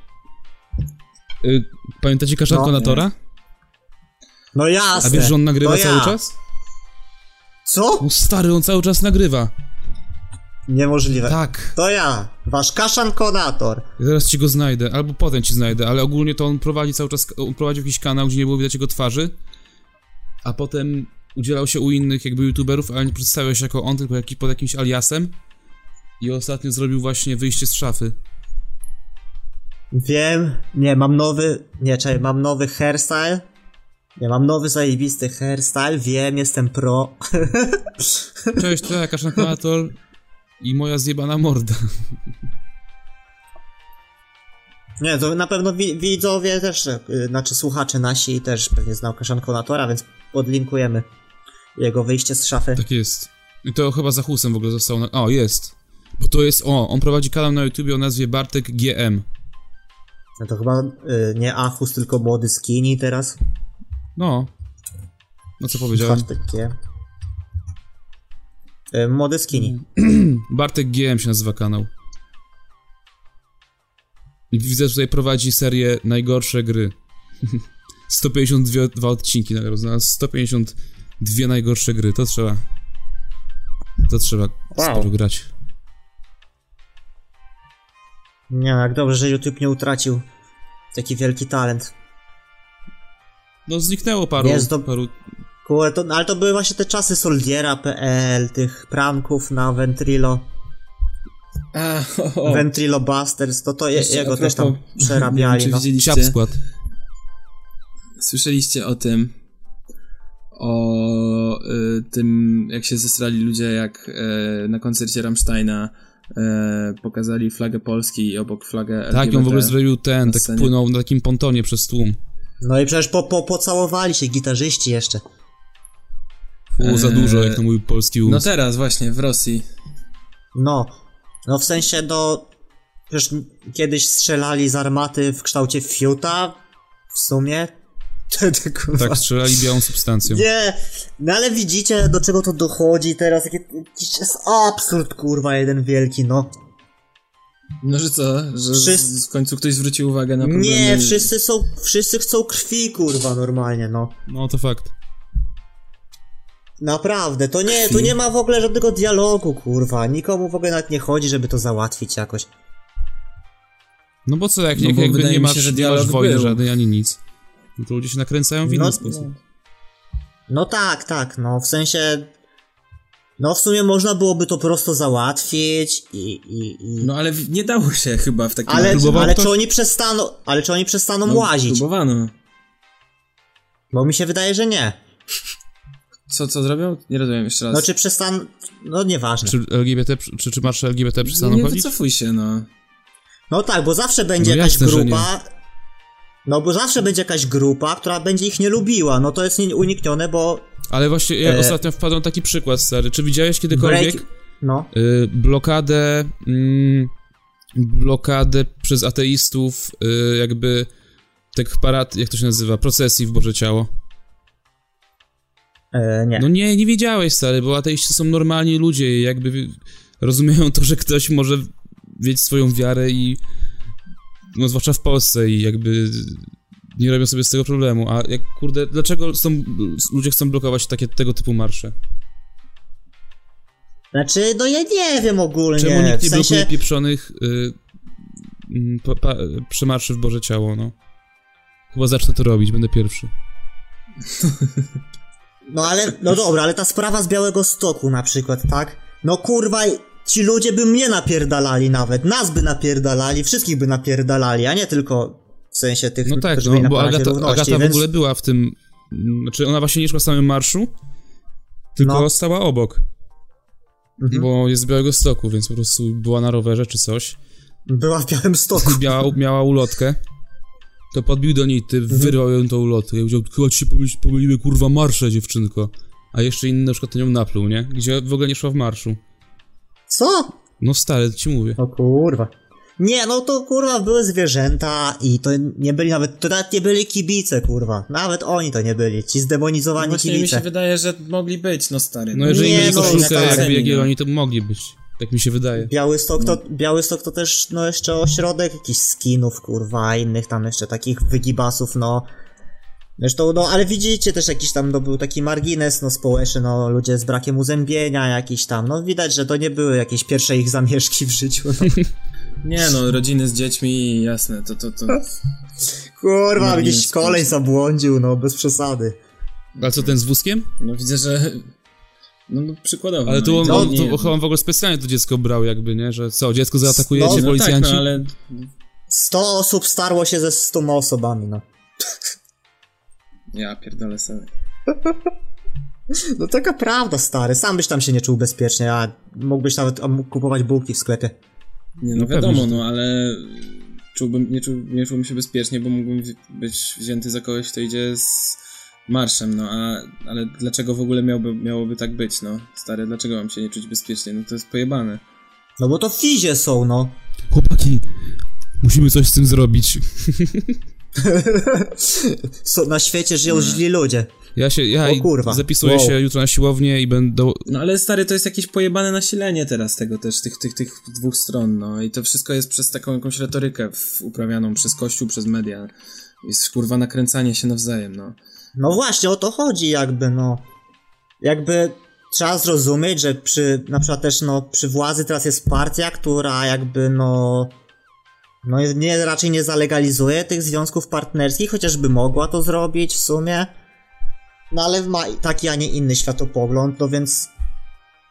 Y, pamiętacie Kaszanko No. na Tora? No jasne. A wiesz, że on nagrywa to ja. cały czas? Co? No stary, on cały czas nagrywa. Niemożliwe. Tak. To ja, wasz kaszankonator. Ja zaraz ci go znajdę, albo potem ci znajdę, ale ogólnie to on prowadzi cały czas, on prowadził jakiś kanał, gdzie nie było widać jego twarzy, a potem udzielał się u innych jakby youtuberów, ale nie przedstawiał się jako on, tylko jaki, pod jakimś aliasem i ostatnio zrobił właśnie wyjście z szafy. Wiem, nie, mam nowy, nie, czekaj, mam nowy hairstyle. Nie, mam nowy zajebisty hairstyle, wiem, jestem pro. Cześć, to ja, Kaszankonator i moja zjebana morda. Nie, to na pewno wi- widzowie też, y, znaczy słuchacze nasi też pewnie znał kaszankonatora, więc podlinkujemy jego wyjście z szafy. Tak jest. I to chyba za husem w ogóle zostało na... O, jest. Bo to jest, o, on prowadzi kanał na YouTubie o nazwie Bartek GM. No to chyba y, nie Achus, tylko młody skinny teraz. No. No co powiedziałem? Hashtag G. Y, młody skinny. Bartek GM się nazywa kanał. I widzę, że tutaj prowadzi serię najgorsze gry. 152 odcinki nagrał, znalazł 152 najgorsze gry, to trzeba... To trzeba Wow. sporo grać. Nie, jak dobrze, że YouTube nie utracił Taki wielki talent. No zniknęło paru, to- paru Kurde, to, ale to były właśnie te czasy Soldiera.pl, tych pranków na Ventrilo, A, o, o. Ventrilo Busters, to to je, Jeszcze jego też tam wiem, przerabiali, czy no. widzieliście, siap skład. Słyszeliście o tym, o y, tym, jak się zesrali ludzie, jak y, na koncercie Rammsteina y, pokazali flagę Polski i obok flagę LGBT. Tak, on w ogóle zrobił ten, tak płynął na takim pontonie przez tłum. No i przecież po, po, pocałowali się gitarzyści jeszcze. Było za Eee, dużo, jak to mój polski No umysł. teraz właśnie, w Rosji. No, no w sensie do... Przecież kiedyś strzelali z armaty w kształcie fiuta, w sumie. Wtedy, kurwa. Tak, strzelali białą substancją. Nie, no ale widzicie do czego to dochodzi teraz, jakie- jakiś jest absurd, kurwa, jeden wielki, no. No że co, że Wszyscy- w końcu ktoś zwrócił uwagę na problemy... Nie, wszyscy są, wszyscy chcą krwi, kurwa, normalnie, no. No to fakt. Naprawdę, to nie, tu nie ma w ogóle żadnego dialogu, kurwa, nikomu w ogóle nawet nie chodzi, żeby to załatwić jakoś. No bo co, jak, No jak bo jakby nie masz, się, że nie dialog masz wojny był. żadnej ani nic. No to ludzie się nakręcają w inny No, sposób. No tak, tak, no, w sensie... No w sumie można byłoby to prosto załatwić i... i, i... No ale nie dało się chyba w takim ale, ale ktoś? czy oni przestaną, ale czy oni przestaną No, łazić? Próbowano. Bo mi się wydaje, że nie. Co, co zrobią? Nie rozumiem jeszcze raz. No czy przestaną, no nieważne. Czy LGBT, czy, czy marsze LGBT przestaną nie chodzić? wycofuj się, no. No tak, bo zawsze będzie No jakaś jasne, grupa. No bo zawsze będzie jakaś grupa, która będzie ich nie lubiła. No to jest nieuniknione, bo. Ale właśnie ja E, ostatnio wpadłem taki przykład, stary. Czy widziałeś kiedykolwiek Break... No. y, blokadę mm, blokadę przez ateistów y, jakby tych parad, jak to się nazywa, procesji w Boże Ciało? E, nie. No nie, nie wiedziałeś, stary, bo ateiści są normalni ludzie i jakby rozumieją to, że ktoś może mieć swoją wiarę i no zwłaszcza w Polsce i jakby nie robią sobie z tego problemu, a jak kurde, dlaczego są, ludzie chcą blokować takie tego typu marsze? Znaczy, no ja nie wiem ogólnie. Czemu nikt nie w sensie. blokuje pieprzonych y, pa, pa, przemarszy w Boże Ciało, no? Chyba zacznę to robić, będę pierwszy. No ale, no dobra, ale ta sprawa z Białego Stoku na przykład, tak? No kurwa, ci ludzie by mnie napierdalali nawet, nas by napierdalali, wszystkich by napierdalali, a nie tylko w sensie tych, No tak, którzy byli no, na bo Agata, równości, Agata w więc... ogóle była w tym, znaczy ona właśnie nie szła w samym marszu, tylko No. stała obok, Mhm. bo jest z Białego Stoku, więc po prostu była na rowerze czy coś, Była w Białym Stoku. miała, miała ulotkę, to podbił do niej, ty Mhm. wyrwał ją tą ulotkę i powiedział, chyba ci się pomyli, pomyliły, kurwa, marsze, dziewczynko. A jeszcze inny na przykład to nią napluł, nie? Gdzie w ogóle nie szła w marszu. Co? No stary, ci mówię. O kurwa. Nie, no to kurwa były zwierzęta i to nie byli nawet, to nawet nie byli kibice, kurwa. Nawet oni to nie byli, ci zdemonizowani Właśnie mi kibice. się wydaje, że mogli być, no stary. No jeżeli Nie, mieli no, koszulkę tak. jakby no. Jagiellonii, to mogli być. Tak mi się wydaje. Białystok No. to, Białystok to też, no jeszcze ośrodek jakichś skinów, kurwa, innych tam jeszcze takich wygibasów, no. Zresztą, no, ale widzicie też jakiś tam, no, był taki margines, no, społeczny, no, ludzie z brakiem uzębienia jakiś tam, no, widać, że to nie były jakieś pierwsze ich zamieszki w życiu, no. Nie no, rodziny z dziećmi, jasne, to, to, to... Kurwa, Margines jakiś kolej zabłądził, no, bez przesady. A co ten z wózkiem? No widzę, że... No, no przykładowo. Ale no, tu on, tu chyba on w ogóle specjalnie to dziecko brał jakby, nie? Że co, dziecko zaatakuje No, cię no policjanci? tak, no ale... 100 osób starło się ze 100 osobami, no. Ja pierdolę sobie. No taka prawda, stary, sam byś tam się nie czuł bezpiecznie, a mógłbyś nawet kupować bułki w sklepie. Nie no, No wiadomo, no ale... Czułbym, nie, czu, nie czułbym się bezpiecznie, bo mógłbym być wzięty za kogoś, kto idzie z marszem, no a... Ale dlaczego w ogóle miałby, miałoby tak być, no? Stary, dlaczego mam się nie czuć bezpiecznie? No to jest pojebane. No bo to fizie są, no. Chłopaki, musimy coś z tym zrobić. So, na świecie żyją źli ludzie. Ja się, ja O kurwa. zapisuję Wow. się jutro na siłownię i będę... No ale stary, to jest jakieś pojebane nasilenie teraz tego też, tych, tych, tych dwóch stron, no i to wszystko jest przez taką jakąś retorykę uprawianą przez kościół, przez media. Jest kurwa nakręcanie się nawzajem, no. No właśnie, o to chodzi jakby, no. Jakby trzeba zrozumieć, że przy, na przykład też, no, przy władzy teraz jest partia, która jakby, no, no nie, raczej nie zalegalizuje tych związków partnerskich, chociażby mogła to zrobić w sumie. No ale ma taki, a nie inny światopogląd, no więc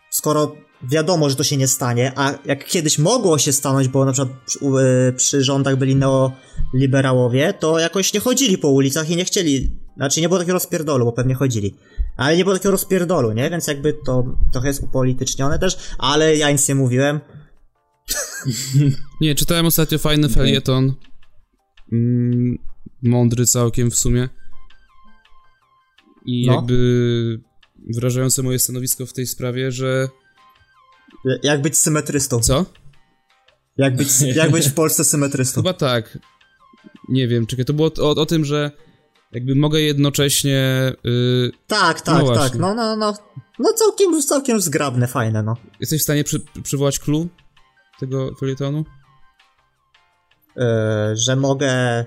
skoro wiadomo, że to się nie stanie, a jak kiedyś mogło się stanąć, bo na przykład przy, yy, przy rządach byli neoliberałowie, to jakoś nie chodzili po ulicach i nie chcieli, znaczy nie było takiego rozpierdolu, bo pewnie chodzili, ale nie było takiego rozpierdolu, nie? Więc jakby to trochę jest upolitycznione też, ale ja nic nie mówiłem. nie, czytałem ostatnio fajny felieton, mm, mądry całkiem w sumie i no. jakby wyrażające moje stanowisko w tej sprawie, że jak być symetrystą. Co? Jak być, jak być w Polsce symetrystą. Chyba tak. Nie wiem, czekaj, to było o, o tym, że jakby mogę jednocześnie... Yy... Tak, tak, no tak, no, no, no. No całkiem, całkiem zgrabne, fajne, no. Jesteś w stanie przy, przywołać clue tego felietonu? Yy, że mogę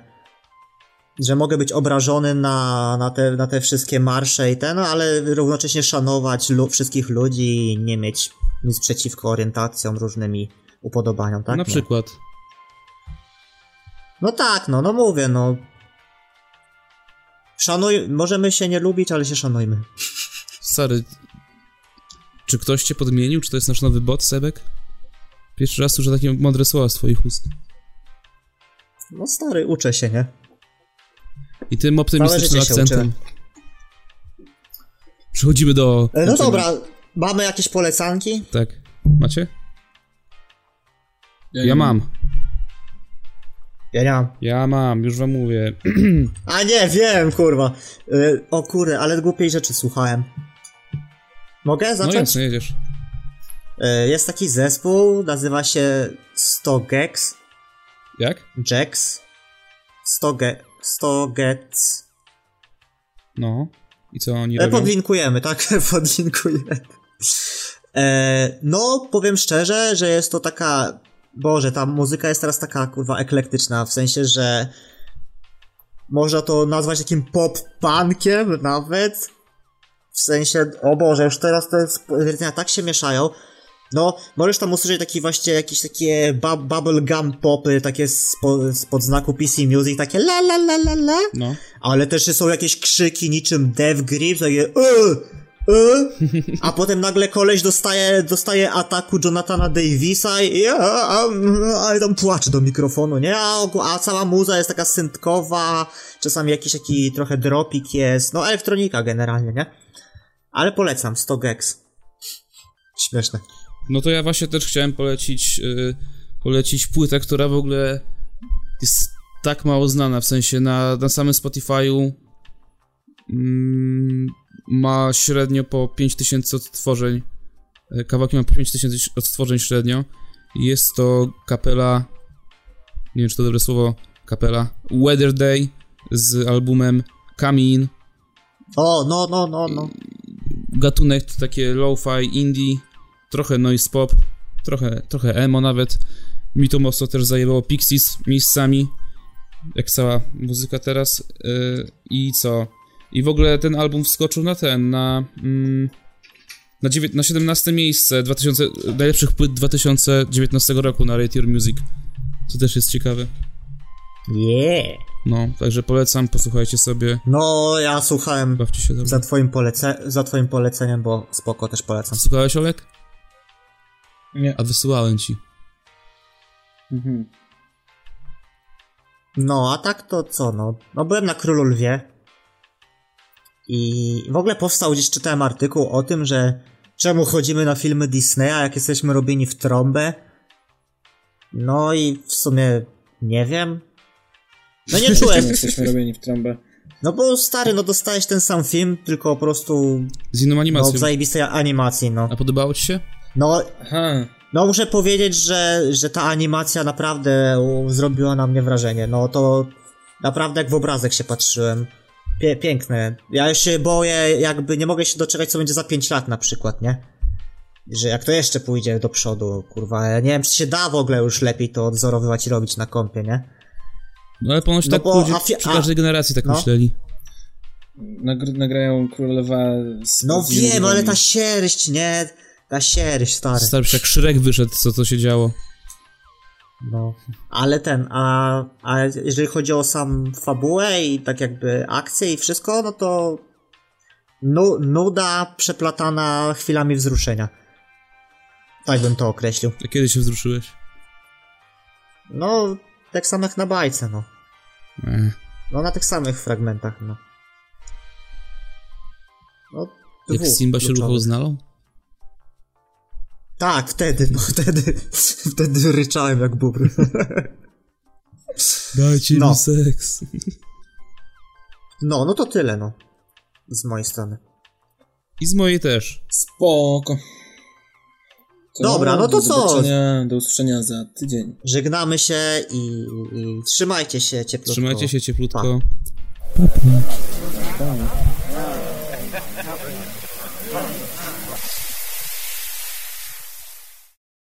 że mogę być obrażony na, na, te, na te wszystkie marsze i ten, no, ale równocześnie szanować lu wszystkich ludzi i nie mieć nic przeciwko orientacjom, różnymi upodobaniom, tak? Na no. przykład. No tak, no, no mówię, no. Szanuj, możemy się nie lubić, ale się szanujmy. Stary, czy ktoś cię podmienił? Czy to jest nasz nowy bot, Sebek? Pierwszy raz słyszę takie mądre słowa z twoich ust. No stary, uczę się, nie? I tym optymistycznym akcentem. Przechodzimy do. E, no dobra, mamy jakieś polecanki? Tak. Macie? Ja, ja mam. Ja nie mam. Ja mam, już wam mówię. A nie, wiem, kurwa. E, o kurde, ale głupiej rzeczy słuchałem. Mogę zacząć? No jasne, jedziesz. E, jest taki zespół, nazywa się 100 Gex. Jak? Jax. 100 Gex. 100 gets. No. I co oni e, robią? Podlinkujemy, tak? Podlinkujemy. E, no, powiem szczerze, że jest to taka... Boże, ta muzyka jest teraz taka, kurwa, eklektyczna, w sensie, że można to nazwać takim pop-punkiem nawet. W sensie, o Boże, już teraz te stwierdzenia tak się mieszają. No, możesz tam usłyszeć taki właśnie jakieś takie bu bubblegum popy, takie spo, spod znaku PC Music, takie la la la la la. No. Ale też są jakieś krzyki niczym Dev Grip, takie a potem nagle koleś dostaje, dostaje ataku Jonathana Davisa i a, a, a, tam płacze do mikrofonu, nie? A, a cała muza jest taka syntkowa, czasami jakiś taki trochę dropik jest, no elektronika generalnie, nie? Ale polecam, 100 gex. Śmieszne. No to ja właśnie też chciałem polecić, yy, polecić płytę, która w ogóle jest tak mało znana, w sensie na, na samym Spotify'u ma średnio po 5000 odtworzeń, y, kawałki ma po 5000 odtworzeń średnio jest to kapela, nie wiem czy to dobre słowo, kapela, Weather Day z albumem Kamin. O, no, no, no, no. Gatunek to takie lo-fi indie, trochę noise pop, trochę, trochę emo nawet. Mi to mocno też zajęło Pixies miejscami, jak cała muzyka teraz. Yy, I co? I w ogóle ten album wskoczył na ten, na... Mm, na, na 17 miejsce 2000, najlepszych płyt 2019 roku na Rate Your Music. Co też jest ciekawe. Yeah. No, także polecam, posłuchajcie sobie. No, ja słuchałem Bawcie się za twoim, polece za twoim poleceniem, bo spoko też polecam. Słuchałeś, Olek? Nie. A wysyłałem ci. Mhm. No, a tak to co, no. No byłem na Królu Lwie. I w ogóle powstał gdzieś, czytałem artykuł o tym, że czemu chodzimy na filmy Disneya, jak jesteśmy robieni w trąbę. No i w sumie nie wiem. No nie czułem. jesteśmy robieni w trąbę. No bo stary, no dostałeś ten sam film, tylko po prostu... Z inną animacją. No w zajebistej animacji, no. A podobało ci się? No, Aha. no muszę powiedzieć, że, że ta animacja naprawdę zrobiła na mnie wrażenie. No to naprawdę jak w obrazek się patrzyłem. Pie piękne. Ja już się boję, jakby nie mogę się doczekać, co będzie za 5 lat na przykład, nie? Że jak to jeszcze pójdzie do przodu, kurwa. Ja nie wiem, czy się da w ogóle już lepiej to odzorowywać i robić na kompie, nie? No ale ponoć no tak bo, ludzie przy każdej generacji tak no. myśleli. Nagr nagrają królowa z No wiem, ale ta sierść, nie? Ta sierść, stary. Stary, jak Szrek wyszedł, co to się działo. No, ale ten, a, a jeżeli chodzi o sam fabułę i tak jakby akcję i wszystko, no to nu, nuda przeplatana chwilami wzruszenia. Tak bym to określił. A kiedy się wzruszyłeś? No, tak samo jak na bajce, no. Ech. No, na tych samych fragmentach, no. No, Jak Simba się ruchał z Nalą? Tak, wtedy, no wtedy, wtedy ryczałem jak bubr. Dajcie No. mi seks. No, no to tyle, no. Z mojej strony. I z mojej też. Spoko. Dobra, no to do co? zobaczenia, Do usłyszenia za tydzień. Żegnamy się i, i trzymajcie się cieplutko. Trzymajcie się cieplutko. Pa.